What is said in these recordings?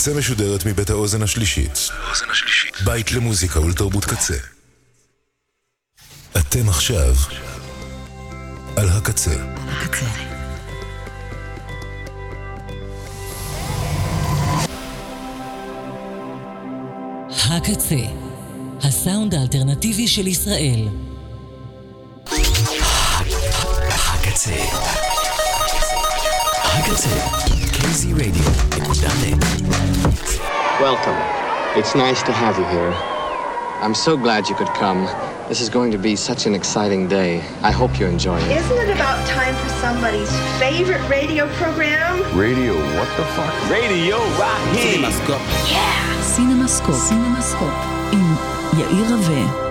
הקצה משודרת מבית האוזן השלישית. בית למוזיקה ולתרבות קצה. אתם עכשיו על הקצה. הקצה, הסאונד האלטרנטיבי של ישראל. הקצה. הקצה. KZ Radio. נקודה.net. Welcome. It's nice to have you here. I'm so glad you could come. This is going to be such an exciting day. I hope you enjoy it. Isn't it about time for somebody's favorite radio program? Radio, what the fuck? Radio Raheem. סינמסקופ. סינמסקופ. עם יאיר רווה.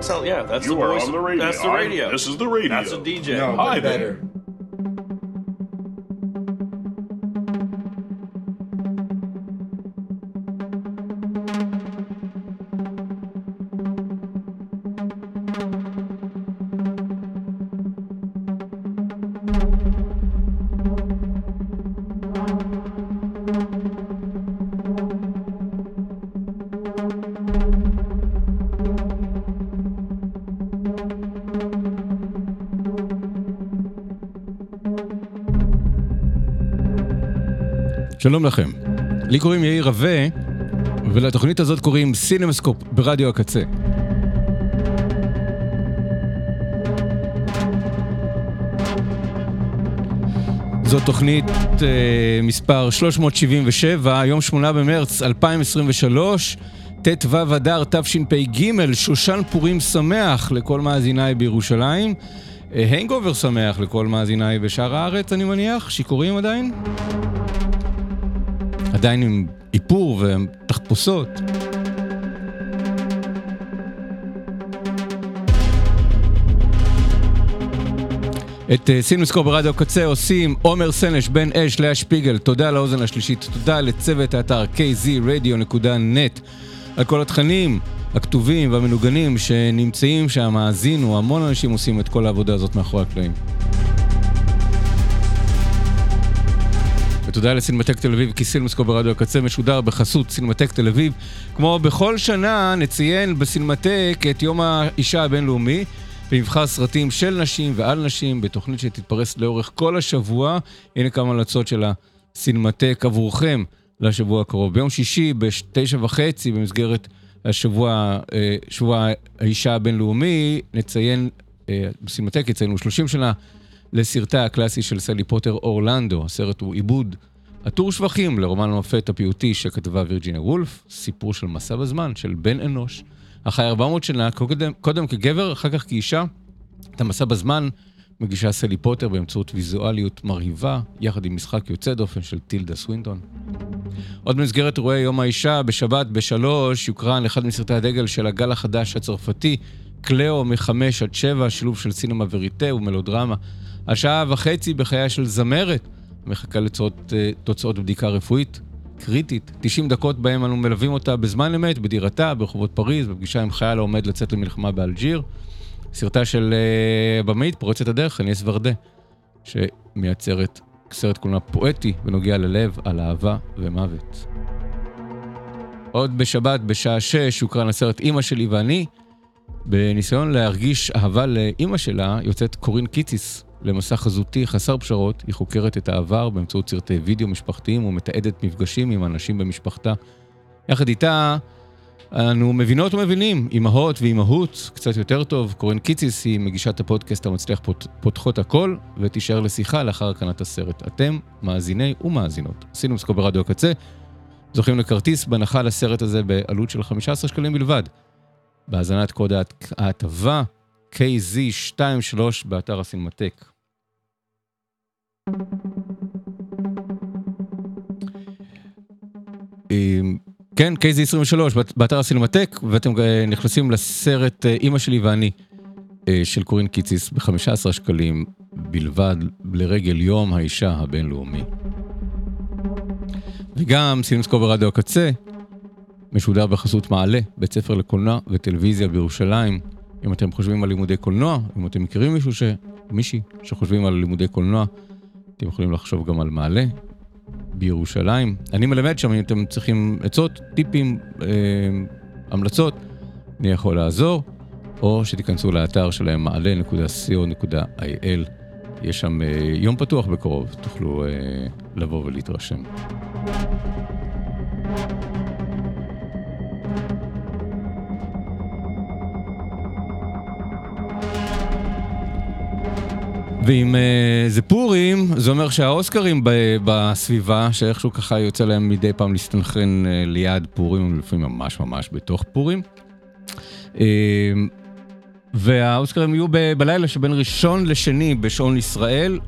So yeah, that's You the are voice. on the radio. That's the I- radio. this is the radio. That's a DJ. Hi there. שלום לכם. לי קוראים יאיר רווה, ולתוכנית הזאת קוראים סינמסקופ ברדיו הקצה. זו תוכנית אה, מספר 377, יום 8 במרץ 2023, ט"ו אדר תשפ"ג, שושן פורים שמח לכל מאזיניי בירושלים. אה, hangover שמח לכל מאזיניי בשאר הארץ, אני מניח. שיכורים עדיין? עדיין עם איפור ותחפושות. את אה, סינוסקו ברדיו קצה עושים עומר סנש, בן אש, לאה שפיגל, תודה לאוזן השלישית, תודה לצוות האתר kzradio.net על כל התכנים הכתובים והמנוגנים שנמצאים שם, האזינו, המון אנשים עושים את כל העבודה הזאת מאחורי הקלעים. ותודה לסינמטק תל אביב, כי סינמסקו ברדיו הקצה משודר בחסות סינמטק תל אביב. כמו בכל שנה, נציין בסינמטק את יום האישה הבינלאומי, ונבחר סרטים של נשים ועל נשים בתוכנית שתתפרס לאורך כל השבוע. הנה כמה המלצות של הסינמטק עבורכם לשבוע הקרוב. ביום שישי, בתשע וחצי, במסגרת השבוע, אה, שבוע האישה הבינלאומי, נציין, אה, בסינמטק יציינו 30 שנה לסרטה הקלאסי של סלי פוטר אורלנדו. הסרט הוא עיבוד עטור שבחים לרומן המופת הפיוטי שכתבה וירג'יניה וולף, סיפור של מסע בזמן, של בן אנוש, החי 400 שנה, קודם, קודם כגבר, אחר כך כאישה. את המסע בזמן מגישה סלי פוטר באמצעות ויזואליות מרהיבה, יחד עם משחק יוצא דופן של טילדה סווינטון. עוד במסגרת אירועי יום האישה, בשבת בשלוש, יוקרן אחד מסרטי הדגל של הגל החדש הצרפתי, קלאו מחמש עד שבע, שילוב של סינמה וריטה ומלודרמה. על שעה וחצי בחייה של זמרת, מחכה לתוצאות תוצאות בדיקה רפואית קריטית. 90 דקות בהם אנו מלווים אותה בזמן אמת, בדירתה, ברחובות פריז, בפגישה עם חייל העומד לצאת למלחמה באלג'יר. סרטה של uh, במאית פורצת הדרך, אניאס ורדה, שמייצרת סרט קולנוע פואטי ונוגע ללב על אהבה ומוות. עוד בשבת, בשעה שש, הוקרן הסרט אימא שלי ואני. בניסיון להרגיש אהבה לאימא שלה, יוצאת קורין קיציס למסע חזותי חסר פשרות. היא חוקרת את העבר באמצעות סרטי וידאו משפחתיים ומתעדת מפגשים עם אנשים במשפחתה. יחד איתה, אנו מבינות ומבינים, אימהות ואימהות, קצת יותר טוב. קורין קיציס היא מגישת הפודקאסט המצליח פות, פותחות הכל, ותישאר לשיחה לאחר הקרנת הסרט. אתם, מאזיני ומאזינות. סינומסקו ברדיו הקצה, זוכים לכרטיס בהנחה לסרט הזה בעלות של 15 שקלים בלבד. בהאזנת קוד ההט- ההטבה KZ23 באתר הסינמטק. אמ, כן, KZ23 באת- באתר הסינמטק, ואתם נכנסים לסרט אה, אימא שלי ואני אה, של קורין קיציס ב-15 שקלים בלבד לרגל יום האישה הבינלאומי. וגם סינמסקו ברדיו הקצה, משודר בחסות מעלה, בית ספר לקולנוע וטלוויזיה בירושלים. אם אתם חושבים על לימודי קולנוע, אם אתם מכירים מישהו ש... מישהי שחושבים על לימודי קולנוע, אתם יכולים לחשוב גם על מעלה. בירושלים. אני מלמד שם, אם אתם צריכים עצות, טיפים, אה, המלצות, אני יכול לעזור, או שתיכנסו לאתר שלהם מעלה.co.il. יש שם אה, יום פתוח בקרוב, תוכלו אה, לבוא ולהתרשם. ואם uh, זה פורים, זה אומר שהאוסקרים ב- בסביבה, שאיכשהו ככה יוצא להם מדי פעם להסתנכרן uh, ליד פורים, לפעמים ממש ממש בתוך פורים. Uh, והאוסקרים יהיו ב- בלילה שבין ראשון לשני בשעון ישראל.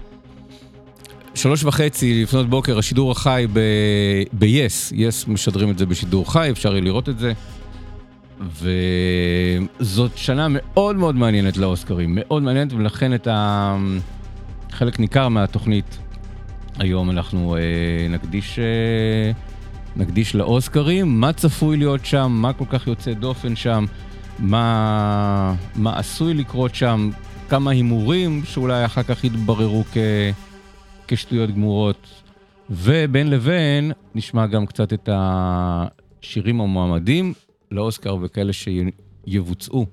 שלוש וחצי לפנות בוקר, השידור החי ב-yes, yes משדרים את זה בשידור חי, אפשר יהיה לראות את זה. וזאת שנה מאוד מאוד מעניינת לאוסקרים, מאוד מעניינת, ולכן את ה... חלק ניכר מהתוכנית היום אנחנו אה, נקדיש, אה, נקדיש לאוסקרים, מה צפוי להיות שם, מה כל כך יוצא דופן שם, מה, מה עשוי לקרות שם, כמה הימורים שאולי אחר כך יתבררו כ, כשטויות גמורות, ובין לבין נשמע גם קצת את השירים המועמדים לאוסקר וכאלה שיבוצעו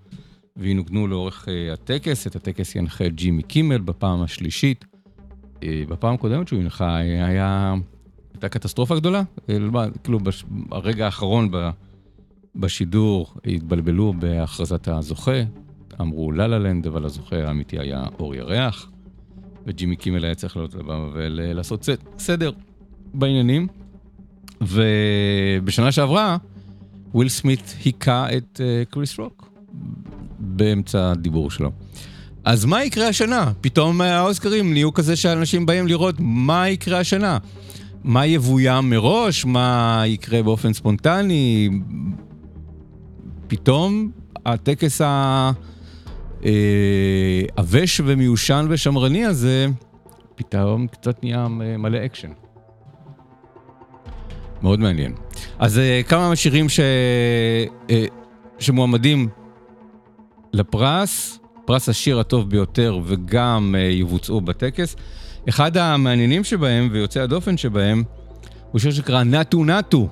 וינוגנו לאורך uh, הטקס. את הטקס ינחה ג'ימי קימל בפעם השלישית. Uh, בפעם הקודמת שהוא הנחה היה... הייתה קטסטרופה גדולה. כאילו ברגע האחרון ב, בשידור התבלבלו בהכרזת הזוכה. אמרו לה לה לנד, אבל הזוכה האמיתי היה אור ירח. וג'ימי קימל היה צריך לעלות לבמה ולעשות סדר בעניינים. ובשנה שעברה, וויל סמית היכה את uh, קריס רוק באמצע הדיבור שלו. אז מה יקרה השנה? פתאום האוסקרים נהיו כזה שאנשים באים לראות מה יקרה השנה. מה יבויים מראש? מה יקרה באופן ספונטני? פתאום הטקס העבש ומיושן ושמרני הזה, פתאום קצת נהיה מלא אקשן. מאוד מעניין. אז uh, כמה מהשירים ש... uh, שמועמדים לפרס, פרס השיר הטוב ביותר וגם uh, יבוצעו בטקס. אחד המעניינים שבהם ויוצא הדופן שבהם הוא שיר שנקרא נאטו נאטו.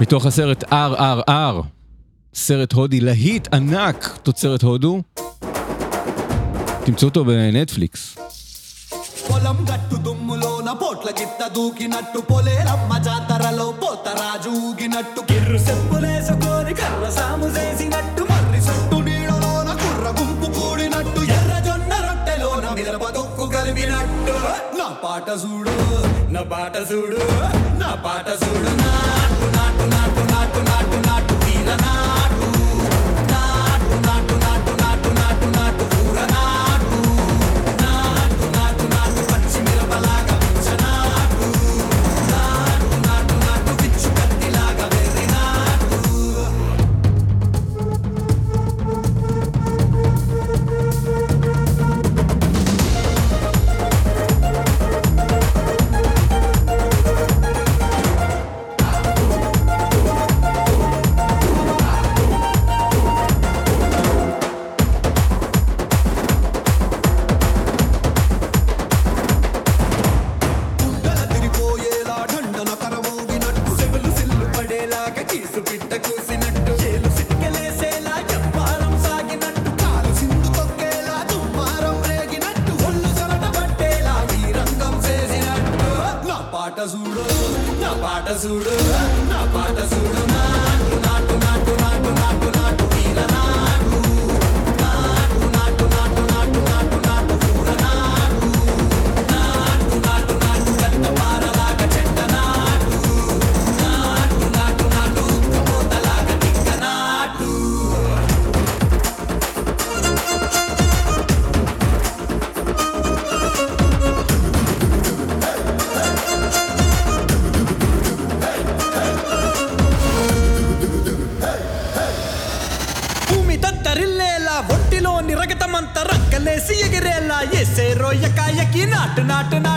מתוך הסרט RRR, סרט הודי להיט ענק, תוצרת הודו. תמצאו אותו בנטפליקס. పొలం గట్టు దుమ్ములోన పోట్ల గిత్త దూకినట్టు పొలేరమ్మ జాతరలో పోతరాజు ఊగినట్టు. కిర్రు చెప్పులేసుకొని కర్ర సాము చేసినట్టు మర్రి చుట్టూ నీడలోన కుర్ర గుంపు కూడినట్టు ఎర్ర జొన్న రొట్టెలోన మిరప దొక్కు కలిపినట్టు. నా పాట చూడు నా పాట చూడు నా పాట చూడు. నాటు నాటు నాటు నాటు నాటు నాటు వీర Na na na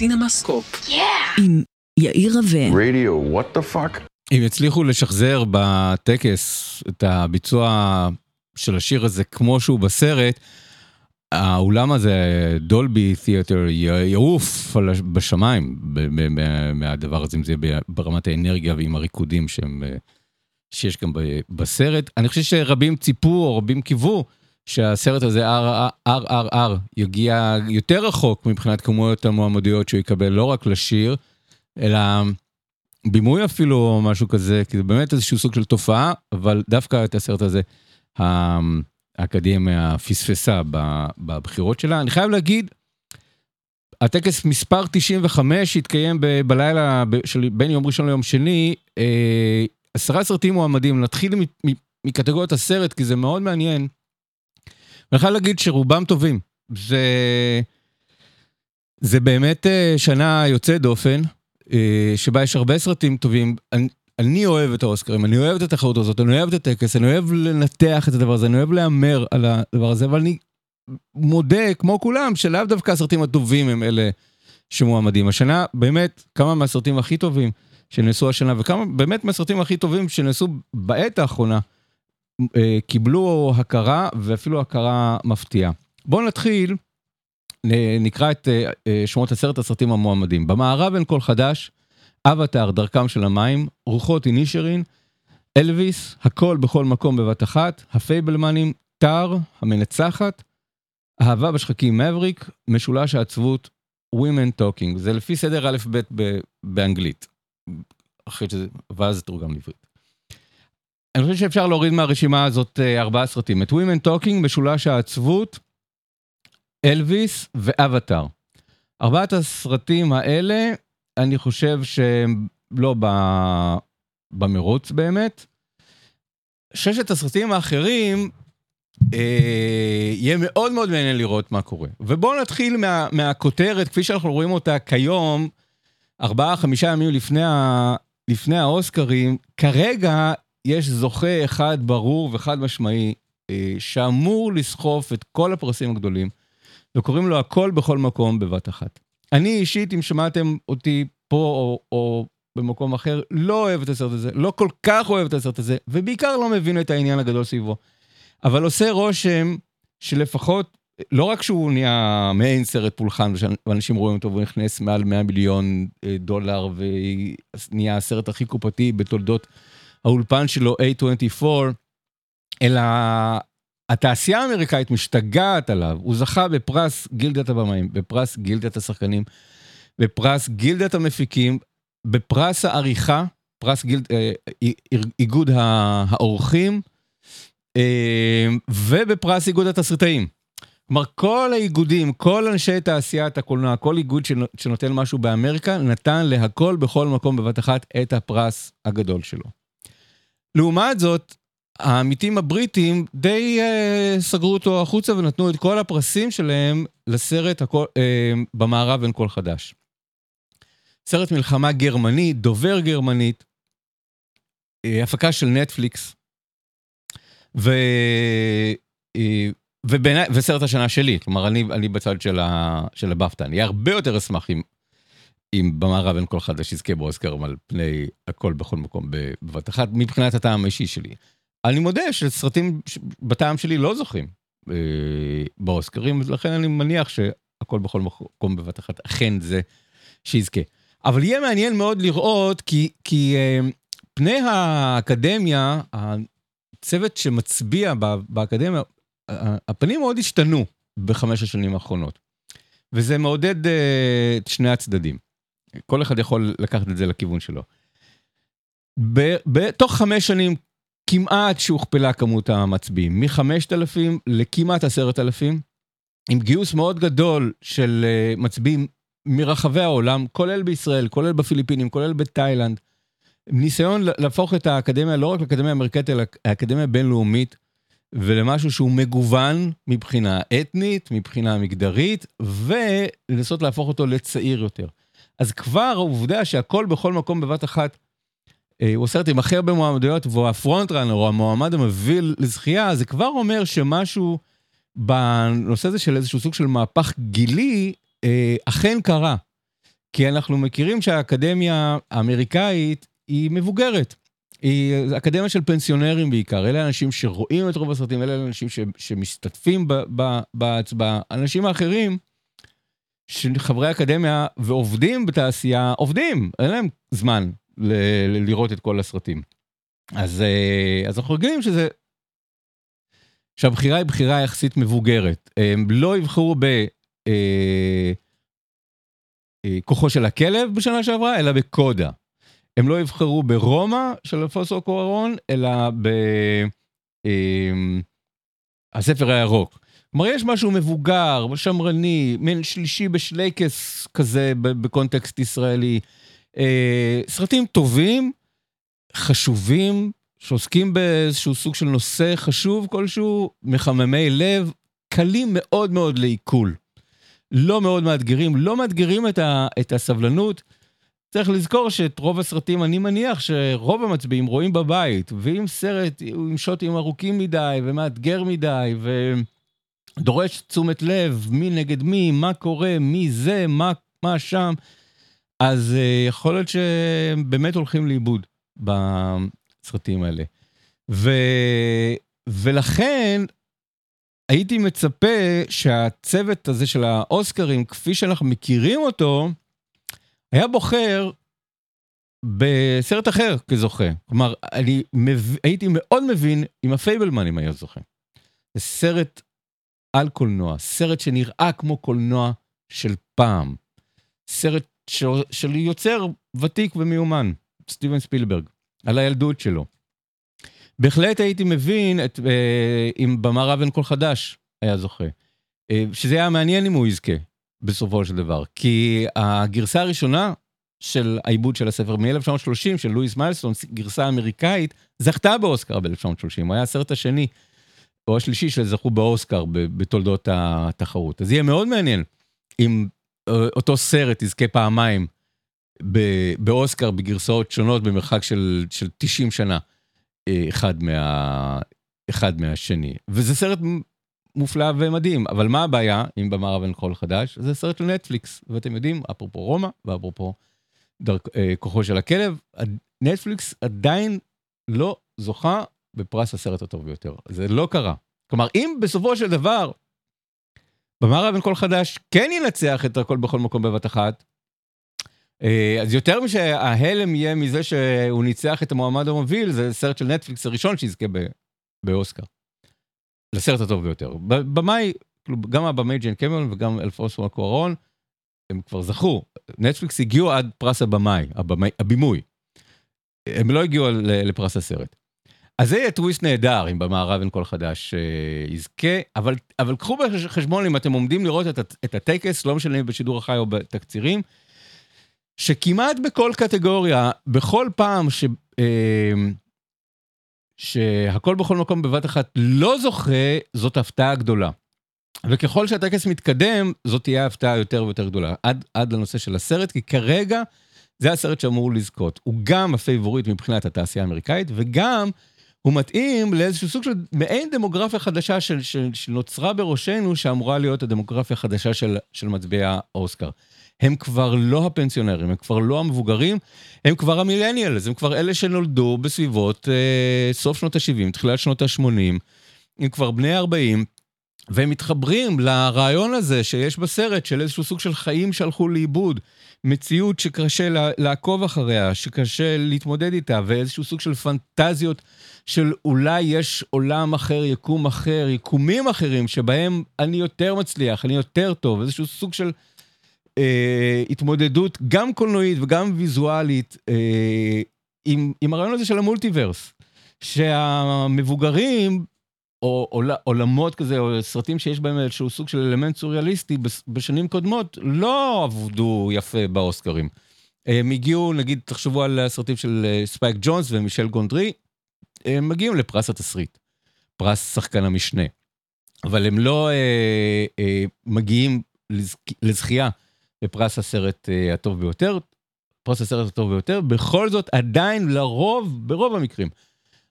סינמסקופ. סינמסקופ. עם יאיר רווה. Radio, what the fuck? אם יצליחו לשחזר בטקס את הביצוע של השיר הזה כמו שהוא בסרט, האולם הזה, דולבי תיאטר, יעוף בשמיים מהדבר הזה, אם זה ברמת האנרגיה ועם הריקודים שהם, אה, שיש גם בסרט. אני חושב שרבים ציפו או רבים קיוו שהסרט הזה RRR יגיע יותר רחוק מבחינת כמויות המועמדויות שהוא יקבל לא רק לשיר, אלא בימוי אפילו או משהו כזה, כי זה באמת איזשהו סוג של תופעה, אבל דווקא את הסרט הזה האקדמיה פספסה בבחירות שלה. אני חייב להגיד, הטקס מספר 95 התקיים ב- בלילה ב- של בין יום ראשון ליום שני, אה, עשרה סרטים מועמדים, נתחיל מ- מ- מקטגוריית הסרט, כי זה מאוד מעניין. ואני חייב להגיד שרובם טובים. זה, זה באמת אה, שנה יוצאת דופן, אה, שבה יש הרבה סרטים טובים. אני, אני אוהב את האוסקרים, אני אוהב את התחרות הזאת, אני אוהב את הטקס, אני אוהב לנתח את הדבר הזה, אני אוהב להמר על הדבר הזה, אבל אני מודה, כמו כולם, שלאו דווקא הסרטים הטובים הם אלה שמועמדים. השנה, באמת, כמה מהסרטים הכי טובים שנעשו השנה, וכמה באמת מהסרטים הכי טובים שנעשו בעת האחרונה, קיבלו הכרה, ואפילו הכרה מפתיעה. בואו נתחיל, נקרא את אה, אה, שמות עשרת הסרטים המועמדים. במערב אין קול חדש, אבטאר, דרכם של המים, רוחות אינישרין, אלוויס, הכל בכל מקום בבת אחת, הפייבלמנים, טאר, המנצחת, אהבה בשחקים: מאווריק, משולש העצבות, Women Talking. זה לפי סדר א' ב' ב- באנגלית. אחרי שזה, ואז זה תורגם לעברית. אני חושב שאפשר להוריד מהרשימה הזאת אה, ארבעה סרטים. את Women Talking, משולש העצבות, אלוויס ואבטאר. ארבעת הסרטים האלה, אני חושב שהם לא ב... במרוץ באמת. ששת הסרטים האחרים, אה, יהיה מאוד מאוד מעניין לראות מה קורה. ובואו נתחיל מה, מהכותרת, כפי שאנחנו רואים אותה כיום, ארבעה, חמישה ימים לפני, ה, לפני האוסקרים, כרגע יש זוכה אחד ברור וחד משמעי, אה, שאמור לסחוף את כל הפרסים הגדולים, וקוראים לו הכל בכל מקום בבת אחת. אני אישית, אם שמעתם אותי פה או, או במקום אחר, לא אוהב את הסרט הזה, לא כל כך אוהב את הסרט הזה, ובעיקר לא מבין את העניין הגדול סביבו. אבל עושה רושם שלפחות, לא רק שהוא נהיה מעין סרט פולחן, ואנשים רואים אותו והוא נכנס מעל 100 מיליון אה, דולר, ונהיה הסרט הכי קופתי בתולדות האולפן שלו, A24, אלא התעשייה האמריקאית משתגעת עליו. הוא זכה בפרס גילדת הבמאים, בפרס גילדת השחקנים, בפרס גילדת המפיקים, בפרס העריכה, פרס גילד, אה, איגוד האורחים, אה, ובפרס איגוד התסריטאים. כלומר, כל האיגודים, כל אנשי תעשיית הקולנוע, כל איגוד שנותן משהו באמריקה, נתן להכל בכל מקום בבת אחת את הפרס הגדול שלו. לעומת זאת, העמיתים הבריטים די uh, סגרו אותו החוצה ונתנו את כל הפרסים שלהם לסרט הכל, uh, במערב אין קול חדש. סרט מלחמה גרמני, דובר גרמנית, uh, הפקה של נטפליקס, ו... uh, ובעיני, וסרט השנה שלי, כלומר אני, אני בצד של, ה, של הבפטה, אני הרבה יותר אשמח אם, אם במערב אין קול חדש יזכה באוסקר על פני הכל בכל מקום בבת אחת, מבחינת הטעם האישי שלי. אני מודה שסרטים בטעם שלי לא זוכים. אה, באוסקרים, לכן אני מניח שהכל בכל מקום בבת אחת, אכן זה שיזכה. אבל יהיה מעניין מאוד לראות, כי, כי אה, פני האקדמיה, הצוות שמצביע באקדמיה, הפנים מאוד השתנו בחמש השנים האחרונות. וזה מעודד אה, את שני הצדדים. כל אחד יכול לקחת את זה לכיוון שלו. בתוך חמש שנים כמעט שהוכפלה כמות המצביעים, מ-5,000 לכמעט 10,000, עם גיוס מאוד גדול של אה, מצביעים מרחבי העולם, כולל בישראל, כולל בפיליפינים, כולל בתאילנד. ניסיון להפוך את האקדמיה לא רק לאקדמיה אמריקאית, אלא לאקדמיה בינלאומית, ולמשהו שהוא מגוון מבחינה אתנית, מבחינה מגדרית, ולנסות להפוך אותו לצעיר יותר. אז כבר העובדה שהכל בכל מקום בבת אחת, אה, הוא סרט עם הכי הרבה מועמדויות, והוא הפרונט ראנר, או המועמד המביא לזכייה, זה כבר אומר שמשהו בנושא הזה של איזשהו סוג של מהפך גילי, אה, אכן קרה. כי אנחנו מכירים שהאקדמיה האמריקאית היא מבוגרת. היא אקדמיה של פנסיונרים בעיקר, אלה אנשים שרואים את רוב הסרטים, אלה אנשים ש, שמשתתפים בהצבעה. אנשים האחרים, חברי אקדמיה ועובדים בתעשייה, עובדים, אין להם זמן ל, ל, לראות את כל הסרטים. אז, אה, אז אנחנו רגילים שזה, שהבחירה היא בחירה יחסית מבוגרת. הם לא יבחרו ב... אה, אה, כוחו של הכלב בשנה שעברה, אלא בקודה. הם לא יבחרו ברומא של אלפוסו קוארון, אלא בספר אה, הירוק. כלומר, יש משהו מבוגר, שמרני, מין שלישי בשלייקס כזה בקונטקסט ישראלי. אה, סרטים טובים, חשובים, שעוסקים באיזשהו סוג של נושא חשוב כלשהו, מחממי לב, קלים מאוד מאוד לעיכול. לא מאוד מאתגרים, לא מאתגרים את, ה, את הסבלנות. צריך לזכור שאת רוב הסרטים, אני מניח שרוב המצביעים רואים בבית, ואם סרט הוא עם שוטים ארוכים מדי ומאתגר מדי ודורש תשומת לב, מי נגד מי, מה קורה, מי זה, מה, מה שם, אז uh, יכול להיות שהם באמת הולכים לאיבוד בסרטים האלה. ו, ולכן הייתי מצפה שהצוות הזה של האוסקרים, כפי שאנחנו מכירים אותו, היה בוחר בסרט אחר כזוכה. כלומר, אני מב... הייתי מאוד מבין אם הפייבלמנים היה זוכה. זה סרט על קולנוע, סרט שנראה כמו קולנוע של פעם. סרט של, יוצר ותיק ומיומן, סטיבן ספילברג, על הילדות שלו. בהחלט הייתי מבין את, אה, אם במערב אין קול חדש היה זוכה. אה, שזה היה מעניין אם הוא יזכה. בסופו של דבר. כי הגרסה הראשונה של העיבוד של הספר מ-1930, של לואיס מיילסטון, גרסה אמריקאית, זכתה באוסקר ב-1930, הוא היה הסרט השני, או השלישי שזכו באוסקר בתולדות התחרות. אז יהיה מאוד מעניין אם אה, אותו סרט יזכה פעמיים באוסקר בגרסאות שונות במרחק של, של 90 שנה, אה, אחד, מה, אחד מהשני. וזה סרט מופלא ומדהים, אבל מה הבעיה אם במערב אין חול חדש? זה סרט של נטפליקס, ואתם יודעים, אפרופו רומא ואפרופו דרכ... אה, כוחו של הכלב, נטפליקס עדיין לא זוכה בפרס הסרט הטוב ביותר. זה לא קרה. כלומר, אם בסופו של דבר במערב אין קול חדש כן ינצח את הכל בכל מקום בבת אחת, אה, אז יותר מזה שההלם יהיה מזה שהוא ניצח את המועמד המוביל, זה סרט של נטפליקס הראשון שיזכה באוסקר. לסרט הטוב ביותר. במאי, גם הבמאי ג'יין קמפיון וגם אלפונסו קוארון, הם כבר זכו. נטפליקס הגיעו עד פרס הבמאי, הבמאי, הבימוי. הם לא הגיעו לפרס הסרט. אז זה יהיה טוויסט נהדר אם במערב אין קול חדש אה, יזכה, אבל, אבל קחו בחשבון אם אתם עומדים לראות את, את הטקס, לא משנה אם בשידור החי או בתקצירים, שכמעט בכל קטגוריה, בכל פעם ש... אה, שהכל בכל מקום בבת אחת לא זוכה, זאת הפתעה גדולה. וככל שהטקס מתקדם, זאת תהיה הפתעה יותר ויותר גדולה. עד, עד לנושא של הסרט, כי כרגע זה הסרט שאמור לזכות. הוא גם הפייבוריט מבחינת התעשייה האמריקאית, וגם הוא מתאים לאיזשהו סוג של מעין דמוגרפיה חדשה של, של, שנוצרה בראשנו, שאמורה להיות הדמוגרפיה החדשה של, של מצביעי האוסקר. הם כבר לא הפנסיונרים, הם כבר לא המבוגרים, הם כבר המילניאלס, הם כבר אלה שנולדו בסביבות אה, סוף שנות ה-70, תחילת שנות ה-80, הם כבר בני 40, והם מתחברים לרעיון הזה שיש בסרט של איזשהו סוג של חיים שהלכו לאיבוד, מציאות שקשה לעקוב אחריה, שקשה להתמודד איתה, ואיזשהו סוג של פנטזיות של אולי יש עולם אחר, יקום אחר, יקומים אחרים, שבהם אני יותר מצליח, אני יותר טוב, איזשהו סוג של אה, התמודדות גם קולנועית וגם ויזואלית אה, עם, עם הרעיון הזה של המולטיברס. שהמבוגרים או עולמות כזה, או סרטים שיש בהם איזשהו סוג של אלמנט סוריאליסטי בשנים קודמות, לא עבדו יפה באוסקרים. הם הגיעו, נגיד, תחשבו על הסרטים של אה, ספייק ג'ונס ומישל גונדרי, הם מגיעים לפרס התסריט, פרס שחקן המשנה. אבל הם לא אה, אה, מגיעים לזכייה בפרס הסרט אה, הטוב ביותר, פרס הסרט הטוב ביותר, בכל זאת עדיין לרוב, ברוב המקרים,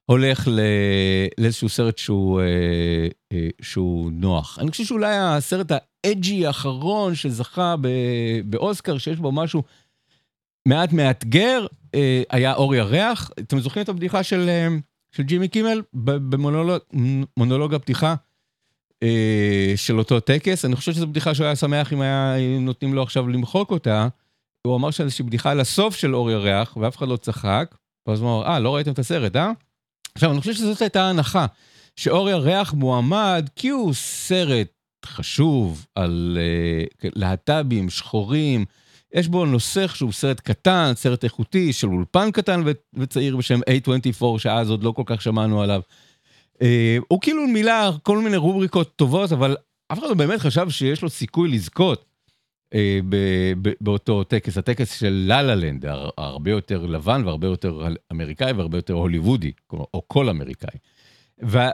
הולך לאיזשהו סרט שהוא, אה, אה, שהוא נוח. אני חושב שאולי הסרט האג'י האחרון שזכה באוסקר, שיש בו משהו מעט מאתגר, אה, היה אור ירח. אתם זוכרים את הבדיחה של, של ג'ימי קימל במונולוג הפתיחה של אותו טקס? אני חושב שזו בדיחה שהוא היה שמח אם היה נותנים לו עכשיו למחוק אותה. הוא אמר שאיזושהי בדיחה על הסוף של אור ירח, ואף אחד לא צחק. ואז הוא אמר, אה, לא ראיתם את הסרט, אה? עכשיו, אני חושב שזאת הייתה ההנחה, שאור ירח מועמד כי הוא סרט חשוב על uh, להט"בים, שחורים, יש בו נוסח שהוא סרט קטן, סרט איכותי, של אולפן קטן וצעיר בשם A24, שאז עוד לא כל כך שמענו עליו. Uh, הוא כאילו מילא כל מיני רובריקות טובות, אבל אף אחד לא באמת חשב שיש לו סיכוי לזכות. אה, באותו טקס, הטקס של לה לה לנד, הרבה יותר לבן והרבה יותר אמריקאי והרבה יותר הוליוודי, או כל אמריקאי.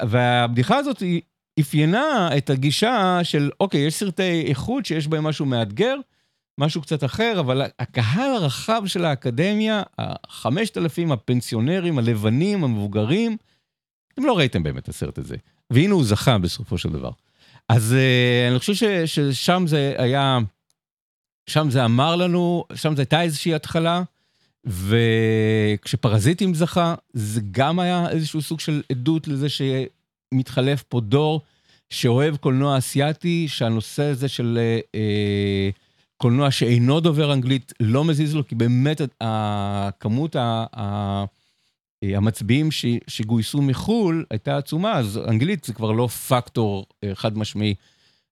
והבדיחה הזאת היא אפיינה את הגישה של, אוקיי, יש סרטי איכות שיש בהם משהו מאתגר, משהו קצת אחר, אבל הקהל הרחב של האקדמיה, החמשת אלפים הפנסיונרים, הלבנים, המבוגרים, אתם לא ראיתם באמת את הסרט הזה. והנה הוא זכה בסופו של דבר. אז uh, אני חושב ששם זה היה שם זה אמר לנו, שם זו הייתה איזושהי התחלה, וכשפרזיטים זכה, זה גם היה איזשהו סוג של עדות לזה שמתחלף פה דור שאוהב קולנוע אסיאתי, שהנושא הזה של אה, אה קולנוע שאינו דובר אנגלית לא מזיז לו, כי באמת הכמות ה, ה, המצביעים ש, שגויסו מחו"ל הייתה עצומה, אז אנגלית זה כבר לא פקטור אה, חד משמעי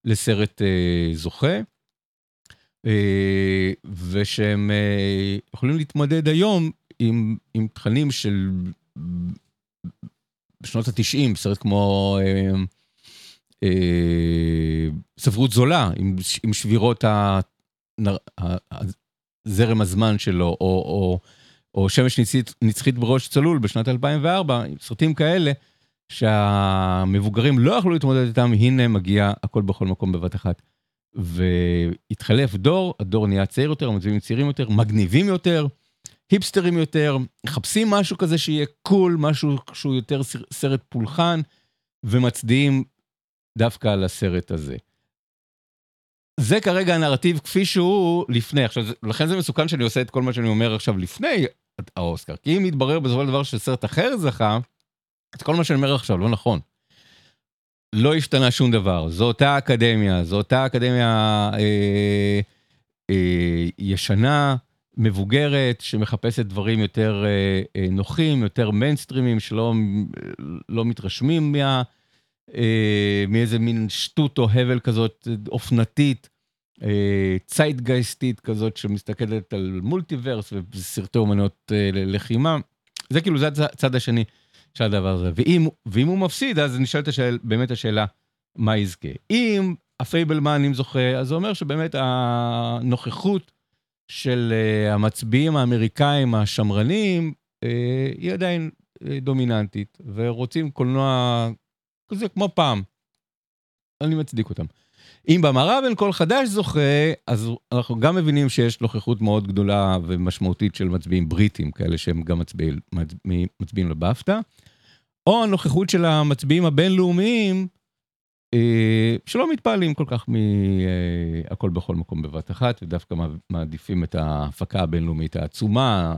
לסרט אה, זוכה. אה, ושהם אה, יכולים להתמודד היום עם, עם תכנים של בשנות התשעים, סרט כמו אה, אה, ספרות זולה, עם, עם שבירות ה, ה, זרם הזמן שלו, או, או, או שמש נצחית, נצחית בראש צלול בשנת 2004, סרטים כאלה. שהמבוגרים לא יכלו להתמודד איתם, הנה מגיע הכל בכל מקום בבת אחת. והתחלף דור, הדור נהיה צעיר יותר, המצביעים צעירים יותר, מגניבים יותר, היפסטרים יותר, מחפשים משהו כזה שיהיה קול, משהו שהוא יותר סרט פולחן, ומצדיעים דווקא על הסרט הזה. זה כרגע הנרטיב כפי שהוא לפני. עכשיו, לכן זה מסוכן שאני עושה את כל מה שאני אומר עכשיו לפני האוסקר, כי אם יתברר בסופו של דבר שסרט אחר זכה, את כל מה שאני אומר עכשיו לא נכון. לא השתנה שום דבר, זו אותה אקדמיה, זו אותה אקדמיה אה, אה, ישנה, מבוגרת, שמחפשת דברים יותר אה, אה, נוחים, יותר מיינסטרימים, שלא לא מתרשמים מה, אה, מאיזה מין שטות או הבל כזאת אופנתית, אה, ציידגייסטית כזאת שמסתכלת על מולטיברס וסרטי אומנות אה, לחימה. זה כאילו, זה הצד השני. של הדבר הזה. ואם, ואם הוא מפסיד, אז נשאלת השאל, באמת השאלה, מה יזכה? אם הפייבלמן, אם זוכה, אז זה אומר שבאמת הנוכחות של אה, המצביעים האמריקאים השמרנים, אה, היא עדיין אה, דומיננטית, ורוצים קולנוע כזה כמו פעם. אני מצדיק אותם. אם במערב אין כל חדש זוכה, אז אנחנו גם מבינים שיש נוכחות מאוד גדולה ומשמעותית של מצביעים בריטים, כאלה שהם גם מצביעים, מצביעים לבפטה, או הנוכחות של המצביעים הבינלאומיים, אה, שלא מתפעלים כל כך מהכל אה, בכל מקום בבת אחת, ודווקא מעדיפים את ההפקה הבינלאומית העצומה,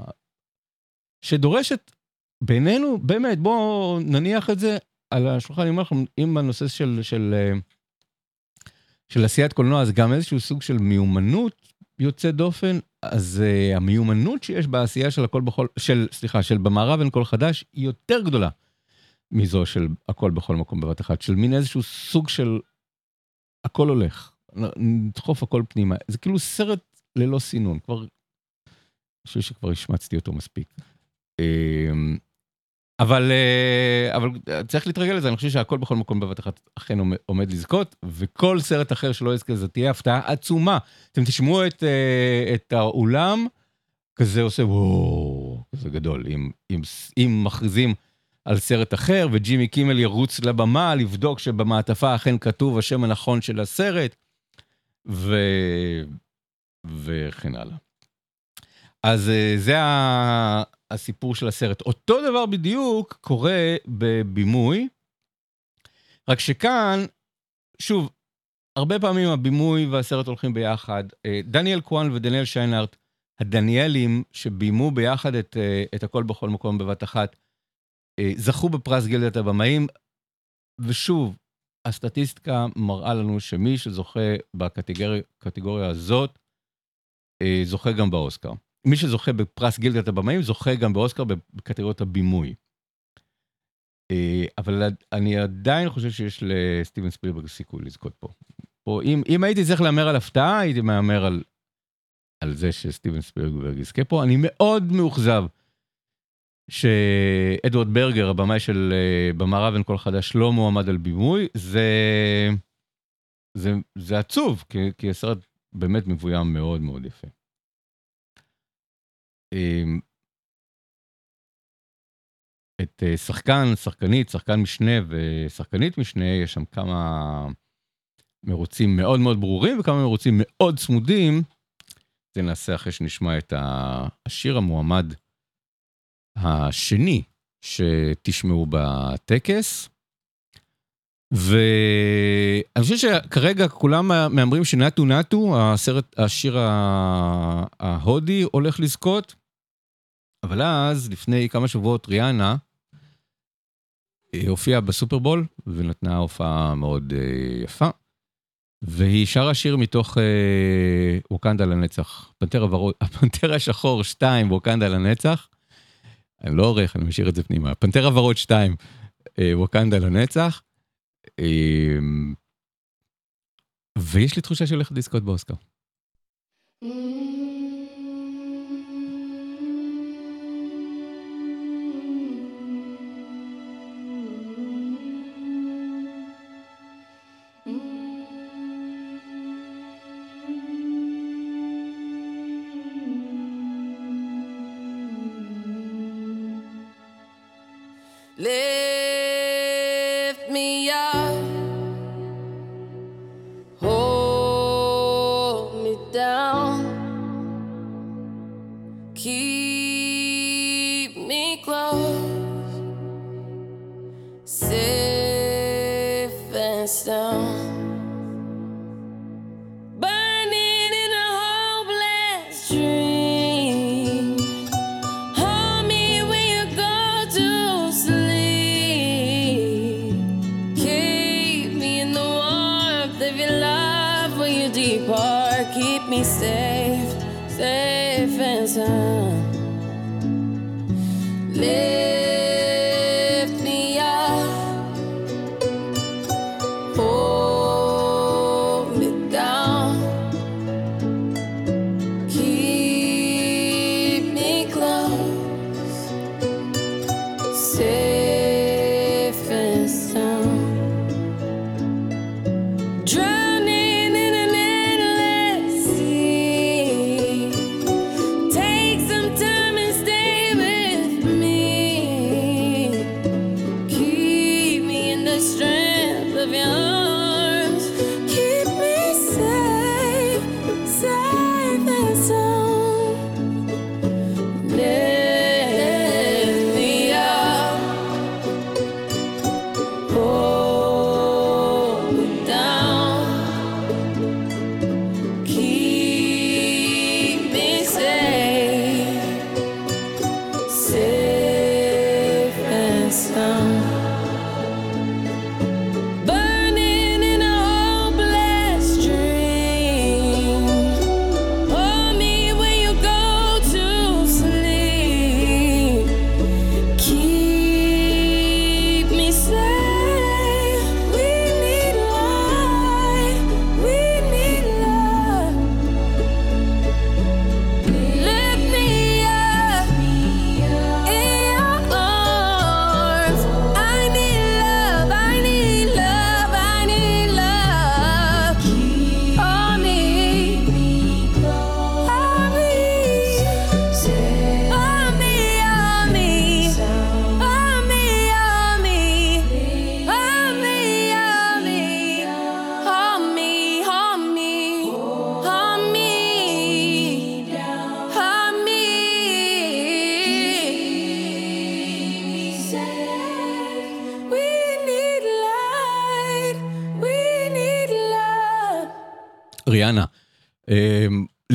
שדורשת בינינו, באמת, בואו נניח את זה על השולחן, אומר לכם, אם הנושא של, של של עשיית קולנוע זה גם איזשהו סוג של מיומנות יוצא דופן, אז uh, המיומנות שיש בעשייה של הכל בכל, של, סליחה, של במערב אין קול חדש, היא יותר גדולה מזו של הכל בכל מקום בבת אחת, של מין איזשהו סוג של הכל הולך, נדחוף הכל פנימה, זה כאילו סרט ללא סינון, כבר, אני חושב שכבר השמצתי אותו מספיק. אבל, אה, אבל צריך להתרגל לזה, אני חושב שהכל בכל מקום בבת אחת אכן עומד, לזכות, וכל סרט אחר שלא יזכה זה תהיה הפתעה עצומה. אתם תשמעו את, אה, את האולם, כזה עושה וואו, כזה גדול, אם, מכריזים על סרט אחר, וג'ימי קימל ירוץ לבמה לבדוק שבמעטפה אכן כתוב השם הנכון של הסרט, ו... וכן הלאה. אז אה, זה הסיפור של הסרט. אותו דבר בדיוק קורה בבימוי, רק שכאן, שוב, הרבה פעמים הבימוי והסרט הולכים ביחד. אה, דניאל קואן ודניאל שיינארט, הדניאלים שביימו ביחד את, אה, את הכל בכל מקום בבת אחת, זכו בפרס גילדת הבמאים, ושוב, הסטטיסטיקה מראה לנו שמי שזוכה בקטגוריה הזאת, זוכה גם באוסקר. מי שזוכה בפרס גילדת הבמאים זוכה גם באוסקר בקטגוריות הבימוי. אה, אבל אני עדיין חושב שיש לסטיבן ספילברג סיכוי לזכות פה. פה אם, אם הייתי צריך להמר על הפתעה, הייתי מהמר על, על זה שסטיבן ספילברג יזכה פה. אני מאוד מאוכזב שאדוארד ברגר, הבמאי של אה, במערב אין כל חדש, לא מועמד על בימוי. זה, זה, זה עצוב, כי, כי הסרט באמת מבוים מאוד מאוד יפה. אמ, את אה, שחקן, שחקנית, שחקן משנה ושחקנית משנה, יש שם כמה מרוצים מאוד מאוד ברורים וכמה מרוצים מאוד צמודים. זה נעשה אחרי שנשמע את השיר המועמד השני שתשמעו בטקס. ואני חושב שכרגע כולם מהמרים שנטו נטו, הסרט, השיר ההודי הולך לזכות. אבל אז, לפני כמה שבועות, ריאנה אה, הופיעה בסופרבול ונתנה הופעה מאוד uh, יפה. והיא שרה שיר מתוך uh, ווקנדה לנצח, פנתר, הוורוד, הפנתר השחור 2 ווקנדה לנצח. אני לא עורך, אני משאיר את זה פנימה. פנתר הוורוד 2 uh, ווקנדה לנצח. אמ, ויש לי תחושה שהולכת לזכות באוסקר.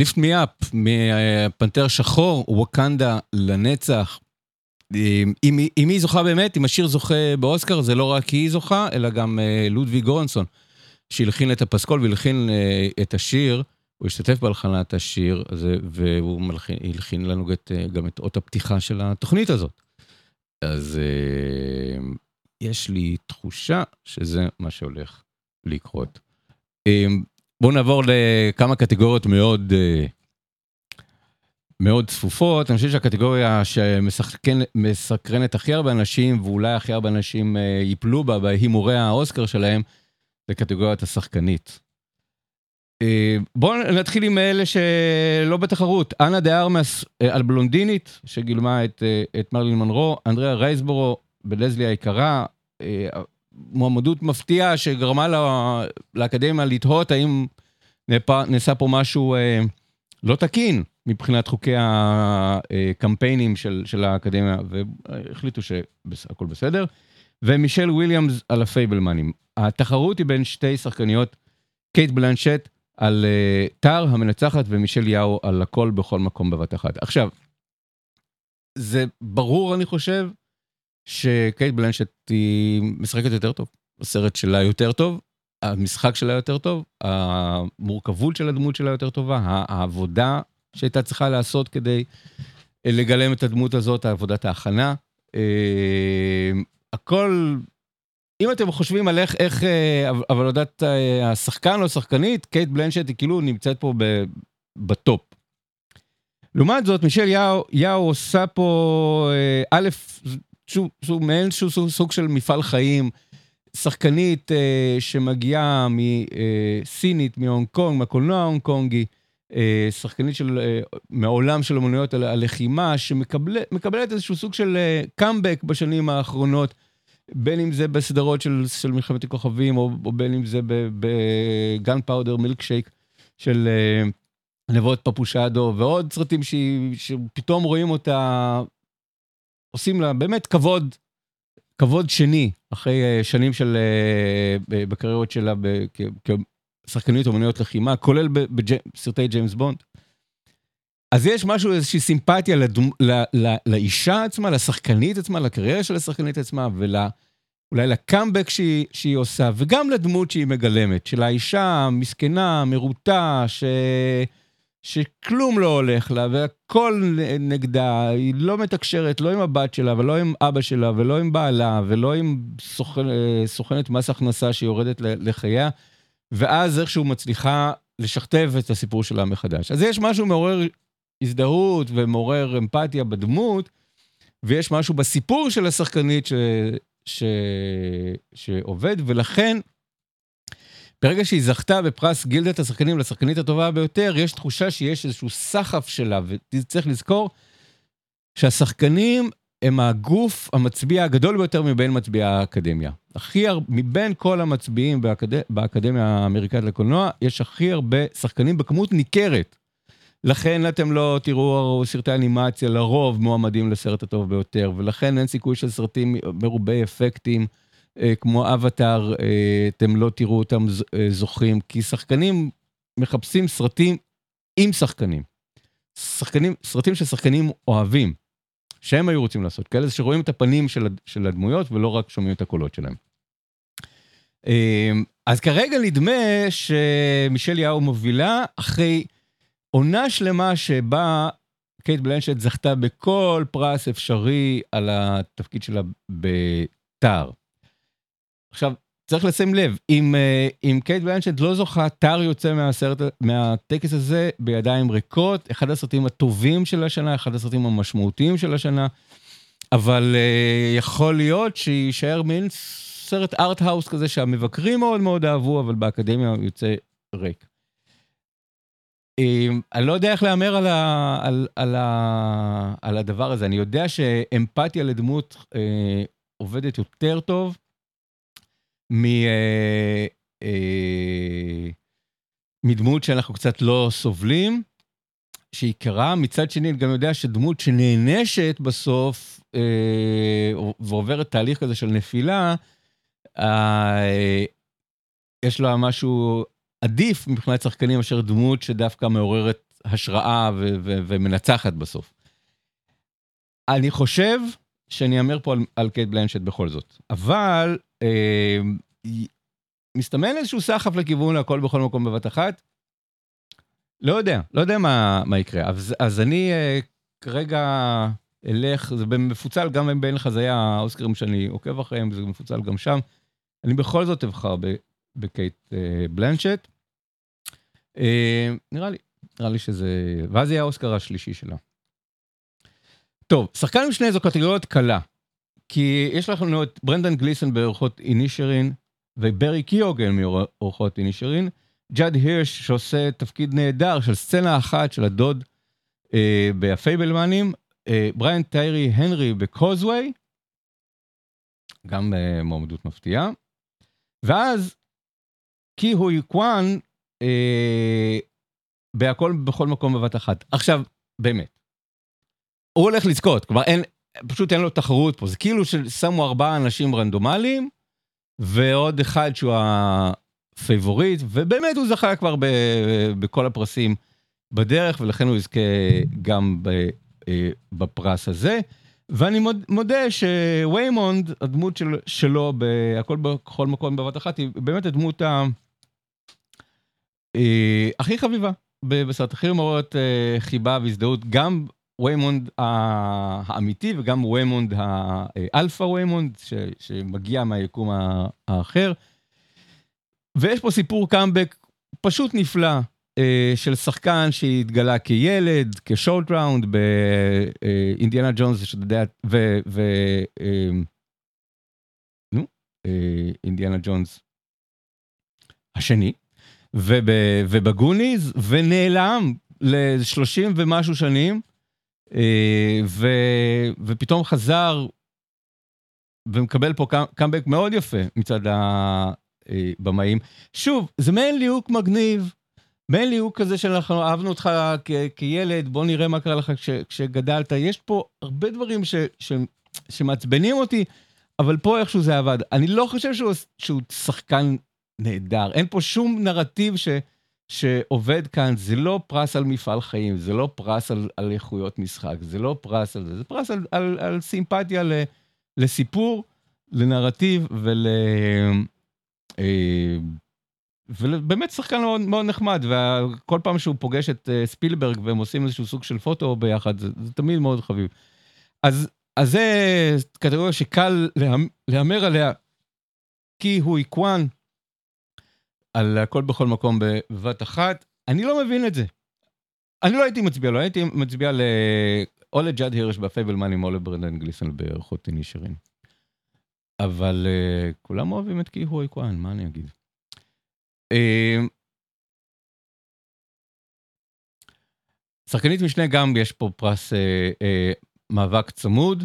ליפט מי אפ, מפנתר שחור, ווקנדה לנצח. אם, אם, היא זוכה באמת, אם השיר זוכה באוסקר, זה לא רק היא זוכה, אלא גם uh, לודווי גורנסון, שהלחין את הפסקול והלחין את השיר, הוא השתתף בהלחנת השיר הזה, והוא הלחין לנו את, גם את אות הפתיחה של התוכנית הזאת. אז יש לי תחושה שזה מה שהולך לקרות. בואו נעבור לכמה קטגוריות מאוד... Uh, מאוד צפופות, אני חושב שהקטגוריה שמסקרנת הכי הרבה אנשים, ואולי הכי הרבה אנשים ייפלו בה בהימורי האוסקר שלהם, זה קטגוריית השחקנית. בואו נתחיל עם אלה שלא בתחרות. אנה דה ארמס על בלונדינית, שגילמה את, את מרלין מנרו, אנדריאה רייסבורו בלזלי היקרה, מועמדות מפתיעה שגרמה לה, לאקדמיה לתהות האם נעשה פה משהו לא תקין. מבחינת חוקי הקמפיינים של, של האקדמיה, והחליטו שהכל בסדר. ומישל וויליאמס על הפייבלמנים. התחרות היא בין שתי שחקניות, קייט בלנשט על אה, טאר המנצחת ומישל יאו על הכל בכל מקום בבת אחת. עכשיו, זה ברור אני חושב שקייט בלנשט היא משחקת יותר טוב, הסרט שלה יותר טוב, המשחק שלה יותר טוב, המורכבות של הדמות שלה יותר טובה, העבודה שהייתה צריכה לעשות כדי אה, לגלם את הדמות הזאת, עבודת ההכנה. אה, הכל, אם אתם חושבים על איך, איך אה, עבודת השחקן או השחקנית, קייט בלנשט היא כאילו נמצאת פה בטופ. לעומת זאת, מישל יאו, יאו עושה פה, א', שוב, מעין איזשהו סוג של מפעל חיים, שחקנית שמגיעה מסינית, מהונג קונג, מהקולנוע ההונג קונגי, אה, שחקנית של, אה, מעולם של אמנויות הלחימה, שמקבלת איזשהו סוג של קאמבק אה, בשנים האחרונות, בין אם זה בסדרות של, של מלחמת הכוכבים, או, או בין אם זה בגן פאודר מילקשייק של נבות פפושדו, ועוד סרטים שפתאום רואים אותה, עושים לה באמת כבוד, כבוד שני, אחרי שנים של, בקריירות שלה שחקניות אומנויות לחימה, כולל בסרטי ג'יימס בונד. אז יש משהו, איזושהי סימפתיה לדומ, ל, ל, לאישה עצמה, לשחקנית עצמה, לקריירה של השחקנית עצמה, ואולי לקאמבק שהיא, שהיא עושה, וגם לדמות שהיא מגלמת, של האישה המסכנה, מרוטה, ש... שכלום לא הולך לה, והכל נגדה, היא לא מתקשרת לא עם הבת שלה, ולא עם אבא שלה, ולא עם בעלה, ולא עם סוכן, סוכנת מס הכנסה שיורדת לחייה. ואז איכשהו מצליחה לשכתב את הסיפור שלה מחדש. אז יש משהו מעורר הזדהות ומעורר אמפתיה בדמות, ויש משהו בסיפור של השחקנית ש... ש... שעובד, ולכן, ברגע שהיא זכתה בפרס גילדת השחקנים לשחקנית הטובה ביותר, יש תחושה שיש איזשהו סחף שלה, וצריך לזכור שהשחקנים הם הגוף המצביע הגדול ביותר מבין מצביעי האקדמיה. הכי הרבה, מבין כל המצביעים באקד... באקדמיה האמריקאית לקולנוע, יש הכי הרבה שחקנים בכמות ניכרת. לכן אתם לא תראו סרטי אנימציה לרוב מועמדים לסרט הטוב ביותר, ולכן אין סיכוי של סרטים מרובי אפקטים כמו אבטאר, אה, אתם לא תראו אותם אה, זוכים, כי שחקנים מחפשים סרטים עם שחקנים. שחקנים, סרטים ששחקנים אוהבים. שהם היו רוצים לעשות, כאלה שרואים את הפנים של, של הדמויות ולא רק שומעים את הקולות שלהם. אז כרגע נדמה שמישל יאו מובילה אחרי עונה שלמה שבה קייט בלנשט זכתה בכל פרס אפשרי על התפקיד שלה בטאר. עכשיו, צריך לשים לב, אם, אה, אם קייט בלנשט לא זוכה, טאר יוצא מהסרט, מהטקס הזה בידיים ריקות, אחד הסרטים הטובים של השנה, אחד הסרטים המשמעותיים של השנה, אבל אה, יכול להיות שיישאר מין סרט art-house כזה שהמבקרים מאוד מאוד אהבו, אבל באקדמיה הוא יוצא ריק. Um, אני לא יודע איך להמר על, על, על, על הדבר הזה, אני יודע שאמפתיה לדמות uh, עובדת יותר טוב. מ... אה, אה, מדמות שאנחנו קצת לא סובלים, שהיא קרה. מצד שני, אני גם יודע שדמות שנענשת בסוף אה, ועוברת תהליך כזה של נפילה, אה, יש לה משהו עדיף מבחינת שחקנים מאשר דמות שדווקא מעוררת השראה ו- ו- ומנצחת בסוף. אני חושב שאני אאמר פה על, על קייט בלנשט בכל זאת, אבל מסתמן איזשהו סחף לכיוון הכל בכל מקום בבת אחת. לא יודע, לא יודע מה, מה יקרה. אז, אז אני אה, כרגע אלך, זה מפוצל גם בין חזאי האוסקרים שאני עוקב אחריהם, זה מפוצל גם שם. אני בכל זאת אבחר בקייט אה, בלנצ'ט. אה, נראה לי, נראה לי שזה... ואז יהיה האוסקר השלישי שלה. טוב, שחקן משנה זו קטגוריות קלה. כי יש לנו את ברנדן גליסון ברוחות אינישרין, וברי קיוגן מרוחות אינישרין, ג'אד הירש שעושה תפקיד נהדר של סצנה אחת של הדוד אה, בפייבלמנים, אה, בריאן טיירי הנרי ב Causeway, גם אה, מועמדות מפתיעה, ואז קי הוי קוואן אה, בהכל בכל מקום בבת אחת. עכשיו, באמת, הוא הולך לזכות, כלומר אין, פשוט אין לו תחרות פה, זה כאילו ששמו ארבעה אנשים רנדומליים, ועוד אחד שהוא ה favorite, ובאמת הוא זכה כבר ב, בכל הפרסים בדרך, ולכן הוא יזכה גם ב, אה, בפרס הזה. ואני מוד, מודה שוויימונד, הדמות של, שלו בהכל בכל מקום בבת אחת, היא באמת הדמות ה... אה, הכי חביבה בסרט, הכי מעוררת אה, חיבה והזדהות, גם ויימונד האמיתי וגם ויימונד האלפא ויימונד שמגיע מהיקום האחר. ויש פה סיפור קאמבק פשוט נפלא אה, של שחקן שהתגלה כילד, כשורט ראונד באינדיאנה ג'ונס, שאתה יודע, ו... ו אה, נו, אינדיאנה ג'ונס השני, ובגוניז, ונעלם ל-30 ומשהו שנים. אה, ו, ופתאום חזר ומקבל פה קאמבק מאוד יפה מצד הבמאים. שוב, זה מעין ליהוק מגניב, מעין ליהוק כזה שאנחנו אהבנו אותך כילד, בוא נראה מה קרה לך כש, כשגדלת. יש פה הרבה דברים ש, ש, שמעצבנים אותי, אבל פה איכשהו זה עבד. אני לא חושב שהוא, שהוא שחקן נהדר, אין פה שום נרטיב ש... שעובד כאן, זה לא פרס על מפעל חיים, זה לא פרס על, על איכויות משחק, זה לא פרס על זה, זה פרס על, על, על סימפתיה ל, לסיפור, לנרטיב ול... אה, ובאמת שחקן מאוד, מאוד נחמד, וכל פעם שהוא פוגש את אה, ספילברג והם עושים איזשהו סוג של פוטו ביחד, זה, זה תמיד מאוד חביב. אז, אז זה קטגוריה שקל להמר עליה, כי הוא איקוואן, על הכל בכל מקום בבת אחת. אני לא מבין את זה. אני לא הייתי מצביע לו, לא הייתי מצביע ל... או לג'אד הירש בפייבלמנים או לברנדן גליסון בערכות נשארים. אבל uh, כולם אוהבים את קיהו כהן, מה אני אגיד? Uh, שחקנית משנה גם יש פה פרס uh, uh, מאבק צמוד.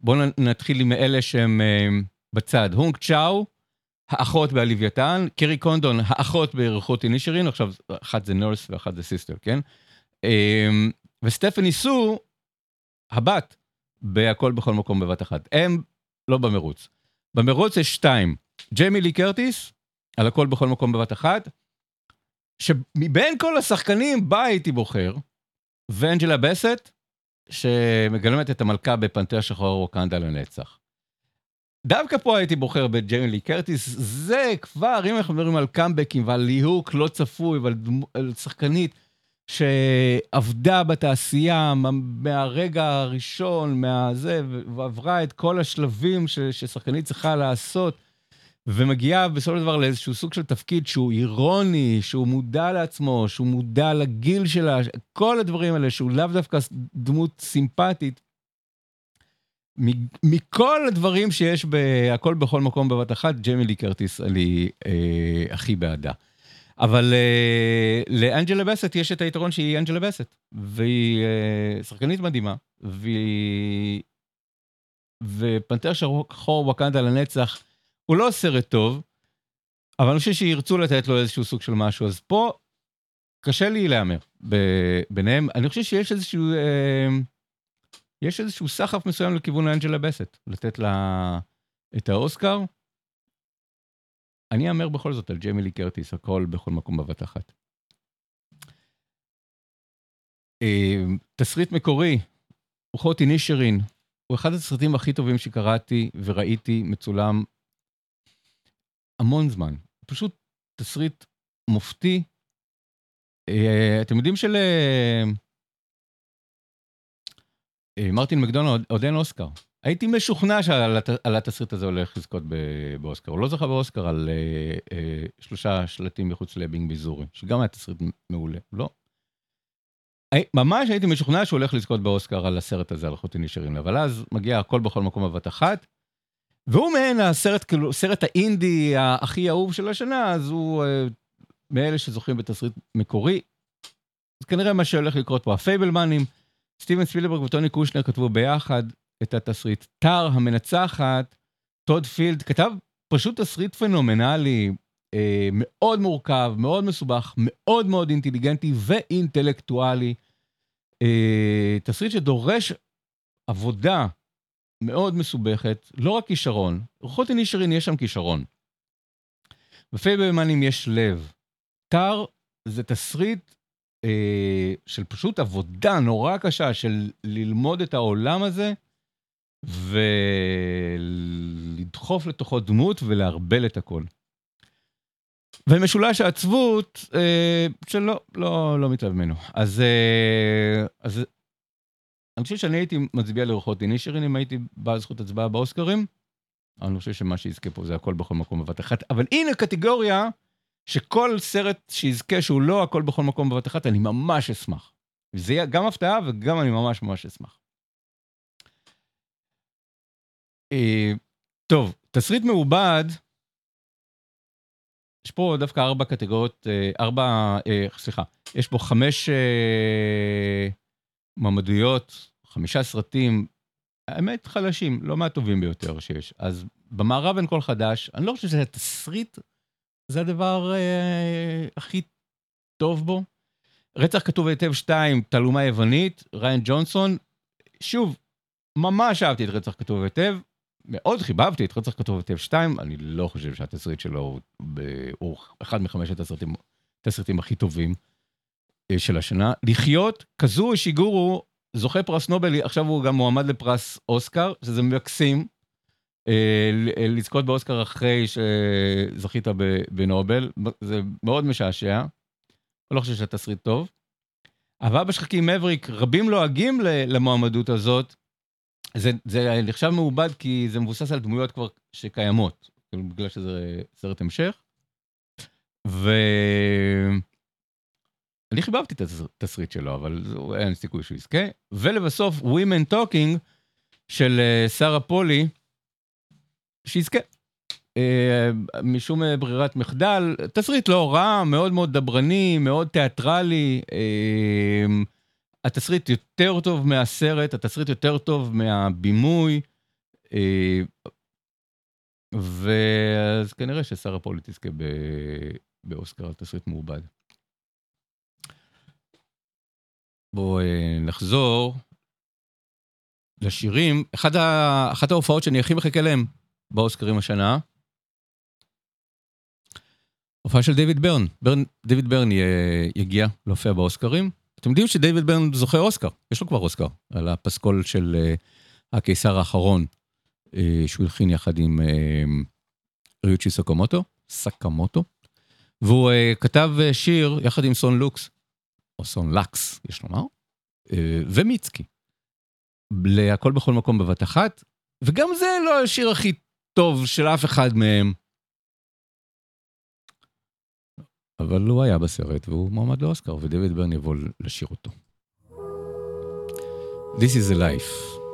בואו נתחיל עם אלה שהם uh, בצד. הונג צ'או, האחות בלוויתן, קרי קונדון, האחות בירכות אינישרין, עכשיו אחת זה nurse ואחת זה sister, כן? אמ, וסטפני סו, הבת, בהכל בכל מקום בבת אחת. הם לא במרוץ. במרוץ יש שתיים, ג'יימי לי קרטיס, על הכל בכל מקום בבת אחת, שמבין כל השחקנים בה הייתי בוחר, ואנג'לה בסט, שמגלמת את המלכה בפנתר שחור ווקנדה לנצח. דווקא פה הייתי בוחר בג'יימי לי קרטיס, זה כבר, אם אנחנו מדברים על קאמבקים ועל ליהוק לא צפוי ועל על שחקנית שעבדה בתעשייה מהרגע הראשון, מהזה, ועברה את כל השלבים ש, ששחקנית צריכה לעשות, ומגיעה בסופו של דבר לאיזשהו סוג של תפקיד שהוא אירוני, שהוא מודע לעצמו, שהוא מודע לגיל שלה, כל הדברים האלה, שהוא לאו דווקא דמות סימפטית. מכל הדברים שיש בהכל בכל מקום בבת אחת, ג'יימי לי קרטיס אני אה, הכי בעדה. אבל אה, לאנג'לה בסט יש את היתרון שהיא אנג'לה בסט, והיא אה, שחקנית מדהימה, והיא... ופנתר שחור ווקנדה לנצח הוא לא סרט טוב, אבל אני חושב שירצו לתת לו איזשהו סוג של משהו, אז פה קשה לי להמר ביניהם. אני חושב שיש איזשהו... אה, יש איזשהו סחף מסוים לכיוון אנג'לה בסט, לתת לה את האוסקר. אני אאמר בכל זאת על ג'יימי קרטיס, הכל בכל מקום בבת אחת. אה, תסריט מקורי, רוחות נישרין, הוא אחד הסרטים הכי טובים שקראתי וראיתי מצולם המון זמן. פשוט תסריט מופתי. אה, אתם יודעים של... אה, אה, מרטין מקדונלד עוד אין אוסקר. הייתי משוכנע שעל התסריט הזה הולך לזכות באוסקר. הוא לא זכה באוסקר על שלושה שלטים מחוץ לבינג ביזורי, שגם היה תסריט מעולה. לא. ממש הייתי משוכנע שהוא הולך לזכות באוסקר על הסרט הזה, על חוטי נשארים, אבל אז מגיע הכל בכל מקום בבת אחת. והוא מעין הסרט, כאילו, סרט האינדי הכי אהוב של השנה, אז הוא מאלה שזוכים בתסריט מקורי. אז כנראה מה שהולך לקרות פה, הפייבלמנים, סטיבן ספילברג וטוני קושנר כתבו ביחד את התסריט. טאר המנצחת, טוד פילד, כתב פשוט תסריט פנומנלי, אה, מאוד מורכב, מאוד מסובך, מאוד מאוד אינטליגנטי ואינטלקטואלי. אה, תסריט שדורש עבודה מאוד מסובכת, לא רק כישרון, רוחות הנישרין יש שם כישרון. בפייבלמנים יש לב. טאר זה תסריט של פשוט עבודה נורא קשה של ללמוד את העולם הזה ולדחוף לתוכו דמות ולערבל את הכל. ומשולש העצבות אה, שלא, לא, לא מתלהב ממנו. אז, אה, אז אני חושב שאני הייתי מצביע לרוחות דינישרין אם הייתי בעל זכות הצבעה באוסקרים. אני חושב שמה שיזכה פה זה הכל בכל מקום בבת אחת. אבל הנה קטגוריה שכל סרט שיזכה שהוא לא הכל בכל מקום בבת אחת, אני ממש אשמח. זה יהיה גם הפתעה וגם אני ממש ממש אשמח. אה, טוב, תסריט מעובד, יש פה דווקא ארבע קטגוריות, אה, ארבע, אה, סליחה, יש פה חמש מועמדויות, חמישה סרטים, האמת חלשים, לא מהטובים ביותר שיש. אז במערב אין כל חדש, אני לא חושב שזה תסריט זה הדבר אה, הכי טוב בו. רצח כתוב היטב 2, תעלומה יוונית, ריין ג'ונסון. שוב, ממש אהבתי את רצח כתוב היטב, מאוד חיבבתי את רצח כתוב היטב 2, אני לא חושב שהתסריט שלו הוא, הוא אחד מחמשת הסרטים, התסריטים הכי טובים אה, של השנה. לחיות, כזו שיגורו, זוכה פרס נובל, עכשיו הוא גם מועמד לפרס אוסקר, שזה מקסים. אה, לזכות באוסקר אחרי שזכית בנובל, זה מאוד משעשע. אני לא חושב שהתסריט טוב. אבל בשחקים מבריק, רבים לועגים למועמדות הזאת. זה, זה נחשב מעובד כי זה מבוסס על דמויות כבר שקיימות, כאילו, בגלל שזה סרט המשך. ואני חיבבתי את התסריט שלו, אבל אין סיכוי שהוא יזכה. ולבסוף, Women Talking של אה, שרה פולי, שיזכה. אה, משום אה, ברירת מחדל, תסריט לא רע, מאוד מאוד דברני, מאוד תיאטרלי. אה, התסריט יותר טוב מהסרט, התסריט יותר טוב מהבימוי. ואז כנראה ששרה פולי תזכה באוסקר על תסריט מעובד. בואו נחזור לשירים. אחת ההופעות שאני הכי מחכה להן באוסקרים השנה. הופעה של דיוויד ברן. ברן דיוויד ברן יגיע להופיע באוסקרים. אתם יודעים שדיוויד ברן זוכה אוסקר, יש לו כבר אוסקר, על הפסקול של uh, הקיסר האחרון, uh, שהוא הלחין יחד עם uh, ריוצ'י סקמוטו, סקמוטו, והוא uh, כתב uh, שיר יחד עם סון לוקס, או סון לקס, יש לומר, uh, ומיצקי, להכל בכל מקום בבת אחת, וגם זה לא השיר הכי טוב של אף אחד מהם. אבל הוא היה בסרט והוא מועמד לאוסקר, ודויד ברן יבוא לשיר אותו. This is a life.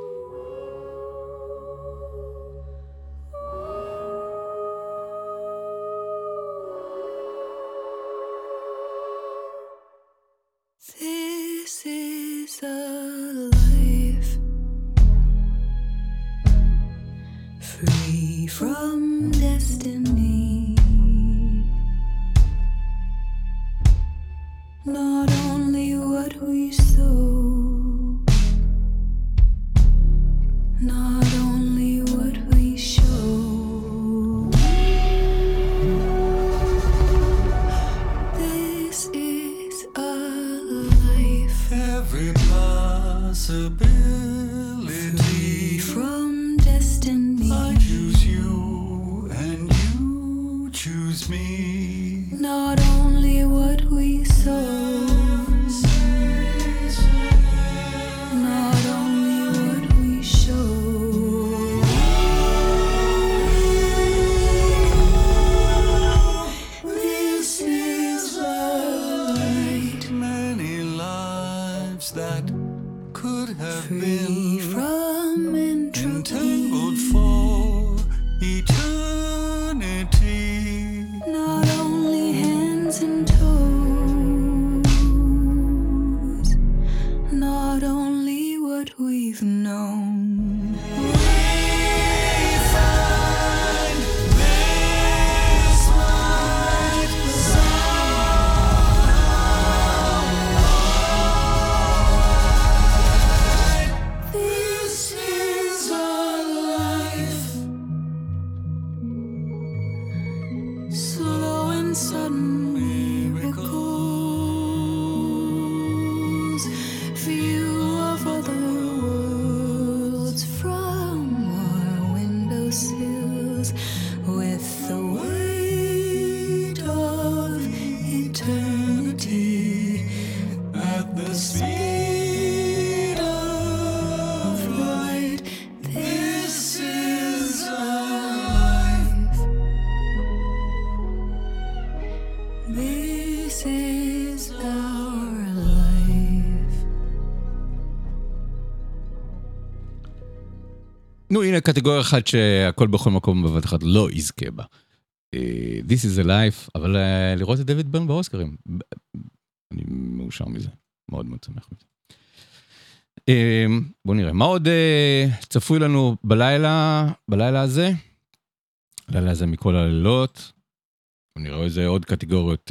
not only what we sow. נו, הנה קטגוריה אחת שהכל בכל מקום בבת אחת לא יזכה בה. אה, This is a life, אבל אה, לראות את דויד ברן באוסקרים, אני מאושר מזה, מאוד מאוד שמח מזה. אה, בואו נראה, מה עוד צפוי לנו בלילה, בלילה הזה? הלילה הזה מכל הלילות. נראה איזה עוד קטגוריות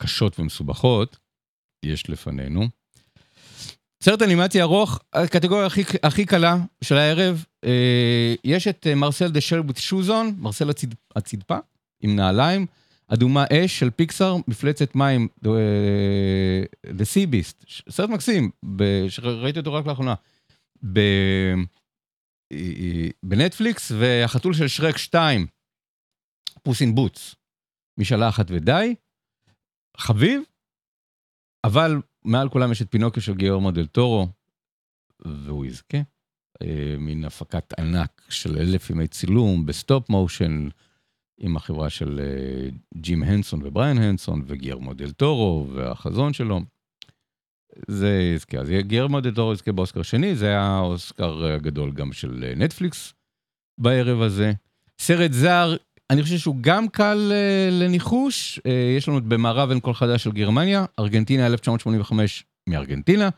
קשות ומסובכות יש לפנינו. סרט אנימציה ארוך, הקטגוריה הכי, הכי קלה של הערב, אה, יש את אה, מרסל דה with שוזון, מרסל הצד, הצדפה, עם נעליים, אדומה אש של פיקסאר, מפלצת מים, אה, Sea Beast, ש- סרט מקסים, שראיתי אותו רק לאחרונה, ב, אה, אה, בנטפליקס, והחתול של שרק 2, פוס אין בוטס, משאלה אחת ודי, חביב, אבל מעל כולם יש את פינוקיו של גיורמו דל טורו, והוא יזכה. אה, מין הפקת ענק של אלף ימי צילום ב stop motion, עם החברה של אה, ג'ים הנסון ובריאן הנסון, וגיורמו דל טורו, והחזון שלו. זה יזכה. אז גיורמו דל טורו יזכה באוסקר שני, זה היה האוסקר הגדול גם של אה, נטפליקס בערב הזה. סרט זר, אני חושב שהוא גם קל אה, לניחוש, אה, יש לנו במערב אין כל חדש של גרמניה, ארגנטינה 1985 מארגנטינה,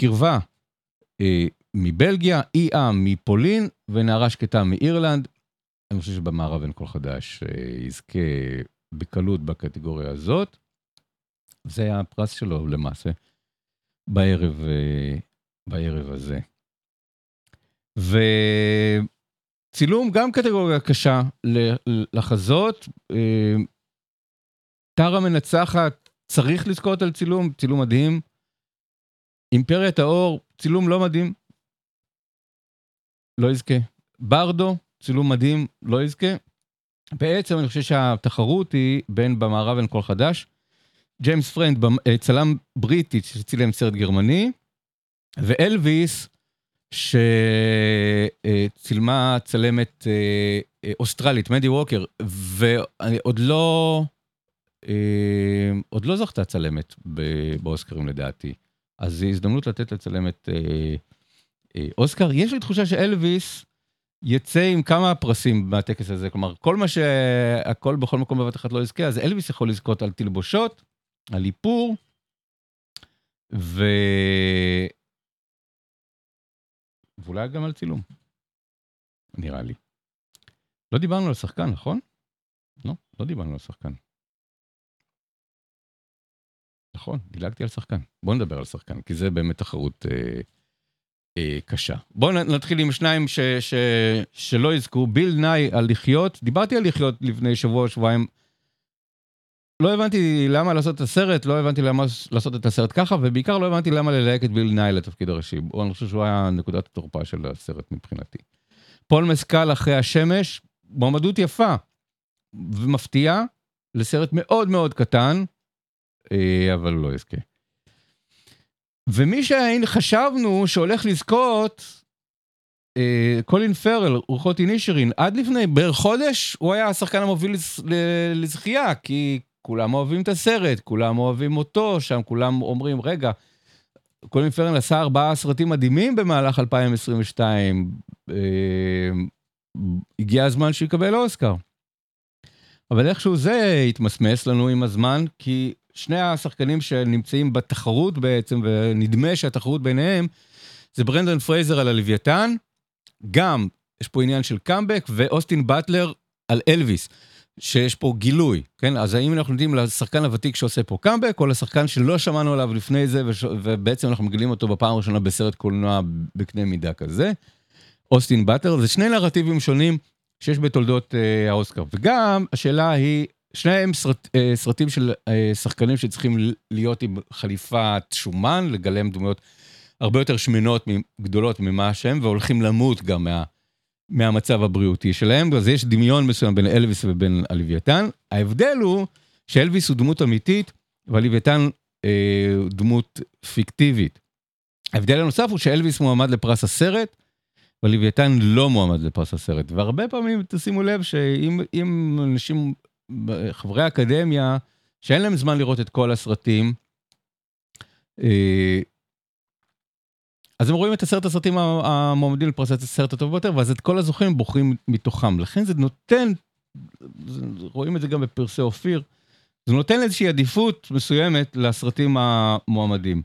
קרבה אה, מבלגיה, אי-עם מפולין ונערה שקטה מאירלנד. אני חושב שבמערב אין כל חדש יזכה בקלות בקטגוריה הזאת. זה היה הפרס שלו למעשה בערב, בערב הזה. וצילום גם קטגוריה קשה לחזות. אה, טאר המנצחת, צריך לזכות על צילום, צילום מדהים. אימפריית האור, צילום לא מדהים, לא יזכה. ברדו, צילום מדהים, לא יזכה. בעצם אני חושב שהתחרות היא בין במערב אין כל חדש. ג'יימס פרנד, אה, צלם בריטי שצילם סרט גרמני, ואלוויס, שצילמה צלמת אה, אה, אוסטרלית, מדי ווקר, ועוד לא, אה, עוד לא זכתה צלמת באוסקרים לדעתי. אז זו הזדמנות לתת לצלמת אוסקר. יש לי תחושה שאלוויס יצא עם כמה פרסים מהטקס הזה, כלומר, כל מה שהכל בכל מקום בבת אחת לא יזכה, אז אלוויס יכול לזכות על תלבושות, על איפור, ו... ואולי גם על צילום, נראה לי. לא דיברנו על שחקן, נכון? לא, לא דיברנו על שחקן. נכון, דילגתי על שחקן. בואו נדבר על שחקן, כי זה באמת תחרות אה, אה, קשה. בואו נתחיל עם שניים ש, ש, שלא יזכו. ביל נאי על לחיות, דיברתי על לחיות לפני שבוע, שבועיים. לא הבנתי למה לעשות את הסרט, לא הבנתי למה לעשות את הסרט ככה, ובעיקר לא הבנתי למה ללהק את ביל ניי לתפקיד הראשי. אני חושב שהוא היה נקודת התורפה של הסרט מבחינתי. פול מסקל אחרי השמש, מועמדות יפה ומפתיעה לסרט מאוד מאוד קטן, אה, אבל הוא לא יזכה. ומי שחשבנו שהולך לזכות, אה, קולין פרל, רוחות אינישרין, עד לפני בערך חודש, הוא היה השחקן המוביל לזכייה, כי כולם אוהבים את הסרט, כולם אוהבים אותו, שם כולם אומרים, רגע, קולין פארל עשה ארבעה סרטים מדהימים במהלך 2022, אה, הגיע הזמן שהוא יקבל אוסקר. אבל איכשהו זה התמסמס לנו עם הזמן, כי שני השחקנים שנמצאים בתחרות בעצם, ונדמה שהתחרות ביניהם, זה ברנדון פרייזר על הלוויתן, גם יש פה עניין של קאמבק, ואוסטין באטלר על אלוויס, שיש פה גילוי, כן? אז האם אנחנו נותנים לשחקן הוותיק שעושה פה קאמבק, או לשחקן שלא שמענו עליו לפני זה, וש... ובעצם אנחנו מגלים אותו בפעם הראשונה בסרט קולנוע בקנה מידה כזה. אוסטין באטלר, זה שני נרטיבים שונים שיש בתולדות אה, האוסקר. וגם השאלה היא, שניהם סרט, אה, סרטים של אה, שחקנים שצריכים להיות עם חליפת שומן, לגלם דמויות הרבה יותר שמנות, גדולות ממה שהם, והולכים למות גם מה, מהמצב הבריאותי שלהם. אז יש דמיון מסוים בין אלוויס ובין הלוויתן. ההבדל הוא שאלוויס הוא דמות אמיתית, והלוויתן אה, דמות פיקטיבית. ההבדל הנוסף הוא שאלוויס מועמד לפרס הסרט, ולוויתן לא מועמד לפרס הסרט. והרבה פעמים תשימו לב שאם אנשים, חברי אקדמיה, שאין להם זמן לראות את כל הסרטים, אה, אז הם רואים את עשרת הסרטים המועמדים לפרס הסרט הטוב ביותר, ואז את כל הזוכים בוחרים מתוכם. לכן זה נותן, רואים את זה גם בפרסי אופיר, זה נותן איזושהי עדיפות מסוימת לסרטים המועמדים.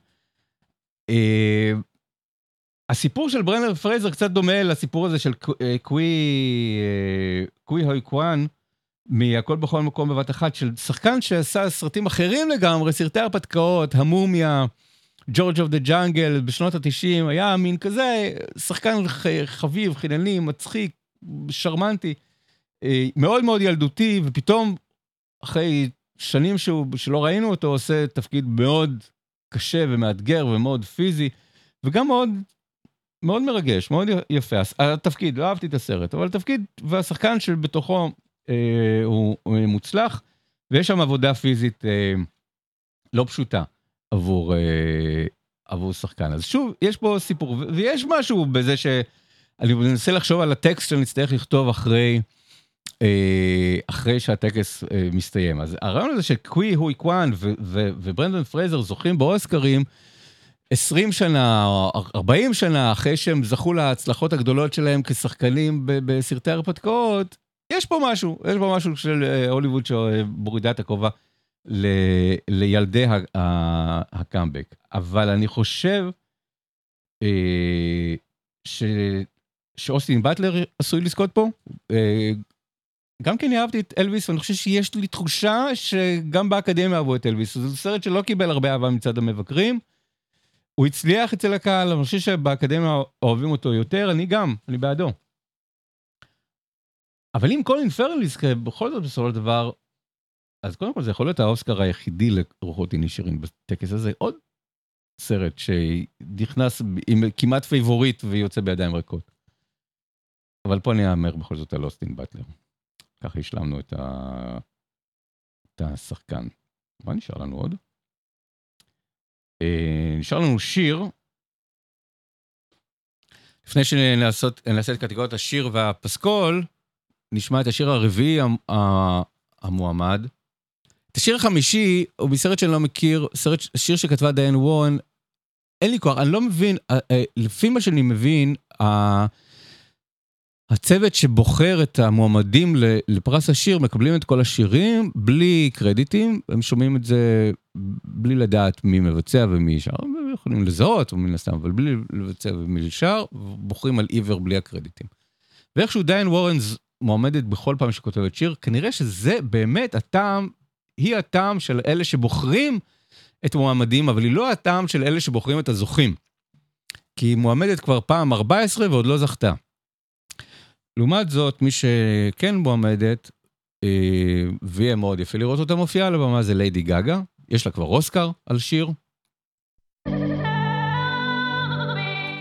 אה, הסיפור של ברנדן פרייזר קצת דומה לסיפור הזה של קווי, קווי הוי קוואן, מהכל בכל מקום בבת אחת, של שחקן שעשה סרטים אחרים לגמרי, סרטי הרפתקאות, המומיה, ג'ורג' אוף דה ג'אנגל, בשנות ה-90, היה מין כזה, שחקן חביב, חינני, מצחיק, שרמנטי, מאוד מאוד ילדותי, ופתאום, אחרי שנים שהוא, שלא ראינו אותו, עושה תפקיד מאוד קשה ומאתגר ומאוד פיזי, וגם מאוד מאוד מרגש, מאוד יפה. התפקיד, לא אהבתי את הסרט, אבל התפקיד והשחקן שבתוכו אה, הוא, הוא מוצלח, ויש שם עבודה פיזית אה, לא פשוטה עבור, אה, עבור שחקן. אז שוב, יש פה סיפור, ויש משהו בזה שאני מנסה לחשוב על הטקסט שאני אצטרך לכתוב אחרי, אה, אחרי שהטקס אה, מסתיים. אז הרעיון הזה שקווי הוי קוואן וברנדון פרייזר זוכים באוסקרים, 20 שנה, 40 שנה אחרי שהם זכו להצלחות הגדולות שלהם כשחקנים בסרטי הרפתקאות, יש פה משהו, יש פה משהו של הוליווד שמורידה את הכובע לילדי הקאמבק. אבל אני חושב ש... שאוסטין באטלר עשוי לזכות פה. גם כן אהבתי את אלוויס, ואני חושב שיש לי תחושה שגם באקדמיה אהבו את אלוויס. זה סרט שלא קיבל הרבה אהבה מצד המבקרים. הוא הצליח אצל הקהל, אני חושב שבאקדמיה אוהבים אותו יותר, אני גם, אני בעדו. אבל אם קולין פרל יזכה, בכל זאת בסופו של דבר, אז קודם כל זה יכול להיות האוסקר היחידי לרוחות אינישרין בטקס הזה, עוד סרט שנכנס עם כמעט favorite ויוצא בידיים ריקות. אבל פה אני אהמר בכל זאת על אוסטין באטלר. ככה השלמנו את, ה... את השחקן. מה נשאר לנו עוד? אה, נשאר לנו שיר. לפני שנעשה את קטגוריית השיר והפסקול, נשמע את השיר הרביעי המועמד. השיר החמישי הוא מסרט שאני לא מכיר, סרט, שיר שכתבה דיין וורן. אין לי כוח, אני לא מבין, לפי מה שאני מבין, הצוות שבוחר את המועמדים לפרס השיר מקבלים את כל השירים בלי קרדיטים, הם שומעים את זה בלי לדעת מי מבצע ומי שר, הם יכולים לזהות מן הסתם, אבל בלי לבצע ומי שר, בוחרים על עיוור בלי הקרדיטים. ואיכשהו דיין וורנס מועמדת בכל פעם שכותבת שיר, כנראה שזה באמת הטעם, היא הטעם של אלה שבוחרים את המועמדים, אבל היא לא הטעם של אלה שבוחרים את הזוכים. כי היא מועמדת כבר פעם 14 ועוד לא זכתה. לעומת זאת, מי שכן מועמדת, אה, ויהיה מאוד יפה לראות אותה מופיעה על הבמה זה ליידי גגה, יש לה כבר אוסקר על שיר.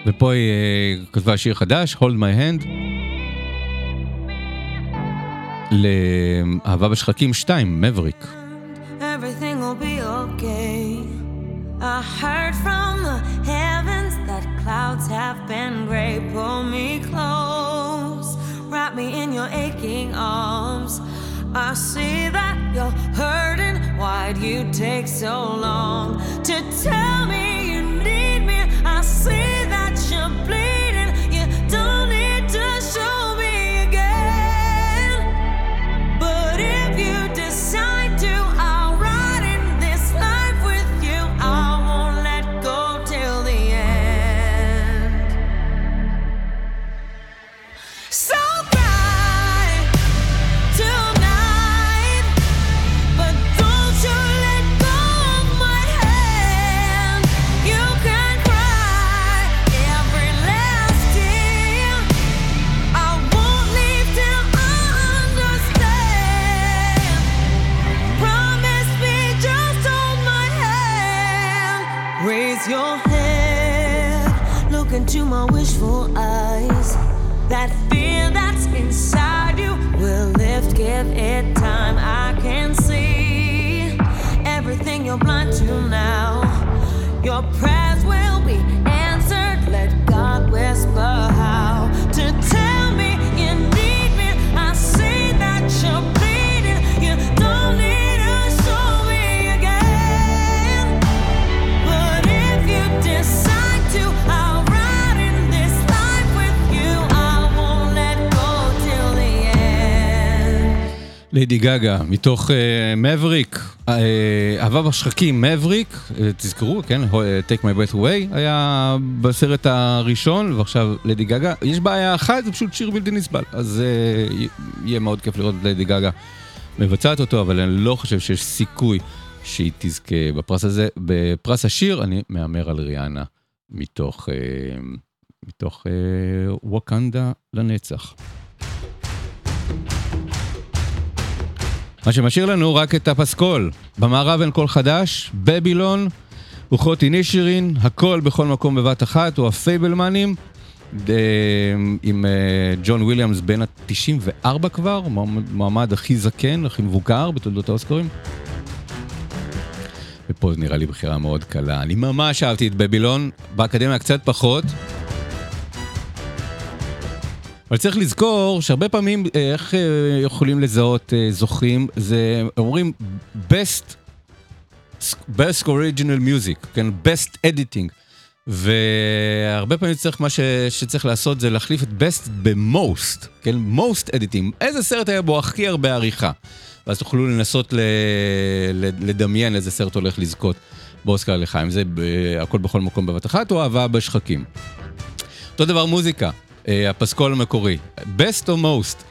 ופה היא אה, כתבה שיר חדש, Hold My Hand. לאהבה בשחקים 2, מבריק. Be okay. I heard from the heavens that clouds have been gray. Pull me close, wrap me in your aching arms. I see that you're hurting. Why'd you take so long to tell me you need me? I see that you're bleeding. your presence. ליידי גגה, מתוך מבריק, אהבה בשחקים, מבריק, תזכרו, כן, אה, Take My Breath Away היה בסרט הראשון, ועכשיו ליידי גגה. יש בעיה אחת, זה פשוט שיר בלתי נסבל, אז אה, י- יהיה מאוד כיף לראות את ליידי גגה מבצעת אותו, אבל אני לא חושב שיש סיכוי שהיא תזכה בפרס הזה. בפרס השיר אני מהמר על ריאנה, מתוך, אה, מתוך אה, ווקנדה לנצח. מה שמשאיר לנו רק את הפסקול. במערב אין קול חדש, בבילון, וחוטי נישירין, הכל בכל מקום בבת אחת, או הפייבלמנים, ד- עם אה, ג'ון וויליאמס בן ה-94 כבר, מועמד הכי זקן, הכי מבוגר בתולדות האוסקרים. ופה זה נראה לי בחירה מאוד קלה. אני ממש אהבתי את בבילון, באקדמיה קצת פחות. אבל צריך לזכור שהרבה פעמים אה, איך אה, יכולים לזהות אה, זוכים, זה אומרים best, best original music, כן, best editing. והרבה פעמים צריך, מה ש, שצריך לעשות זה להחליף את best ב-most, כן, most editing. איזה סרט היה בו הכי הרבה עריכה? ואז תוכלו לנסות ל, ל, לדמיין איזה סרט הולך לזכות באוסקר לחיים. זה ב, הכל בכל מקום בבת אחת או אהבה בשחקים. אותו דבר מוזיקה, הפסקול המקורי, best for last.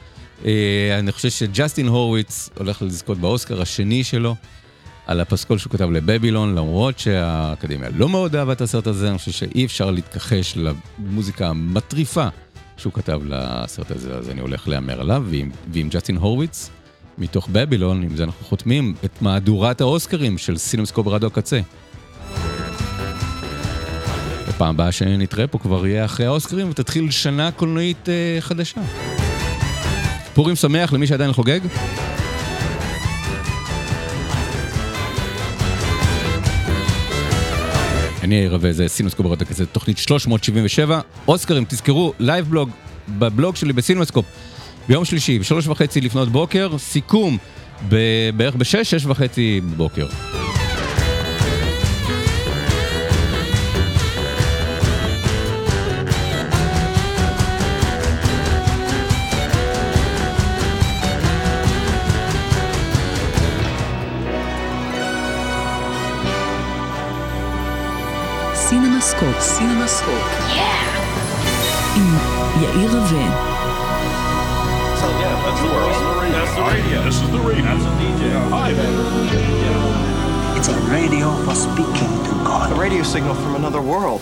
אה, אני חושב שג'סטין הורוביץ הולך לזכות באוסקר השני שלו על הפסקול שהוא כתב לבבילון, למרות שהאקדמיה לא מאוד אהבה את הסרט הזה, אני חושב שאי אפשר להתכחש למוזיקה המטריפה שהוא כתב לסרט הזה, אז אני הולך להמר עליו, ועם, ועם ג'סטין הורוביץ, מתוך בבילון, עם זה אנחנו חותמים את מהדורת האוסקרים של סינמסקופ ברדיו הקצה. בפעם הבאה שנתראה פה כבר יהיה אחרי האוסקרים ותתחיל שנה קולנועית אה, חדשה. פורים שמח למי שעדיין חוגג. אני יאיר רווה, זה סינמסקופ ברדיו הקצה, תוכנית 377. אוסקרים, תזכרו, live blog, בבלוג שלי בסינמסקופ, ביום שלישי, בשלוש וחצי לפנות בוקר, סיכום ב- בערך בשש, שש וחצי בבוקר. סינמסקופ, סינמסקופ. עם יאיר רווה. So yeah, that's the world. That's the radio. This is the radio. That's a DJ. Hi, man. It's a radio for speaking to God. A radio signal from another world.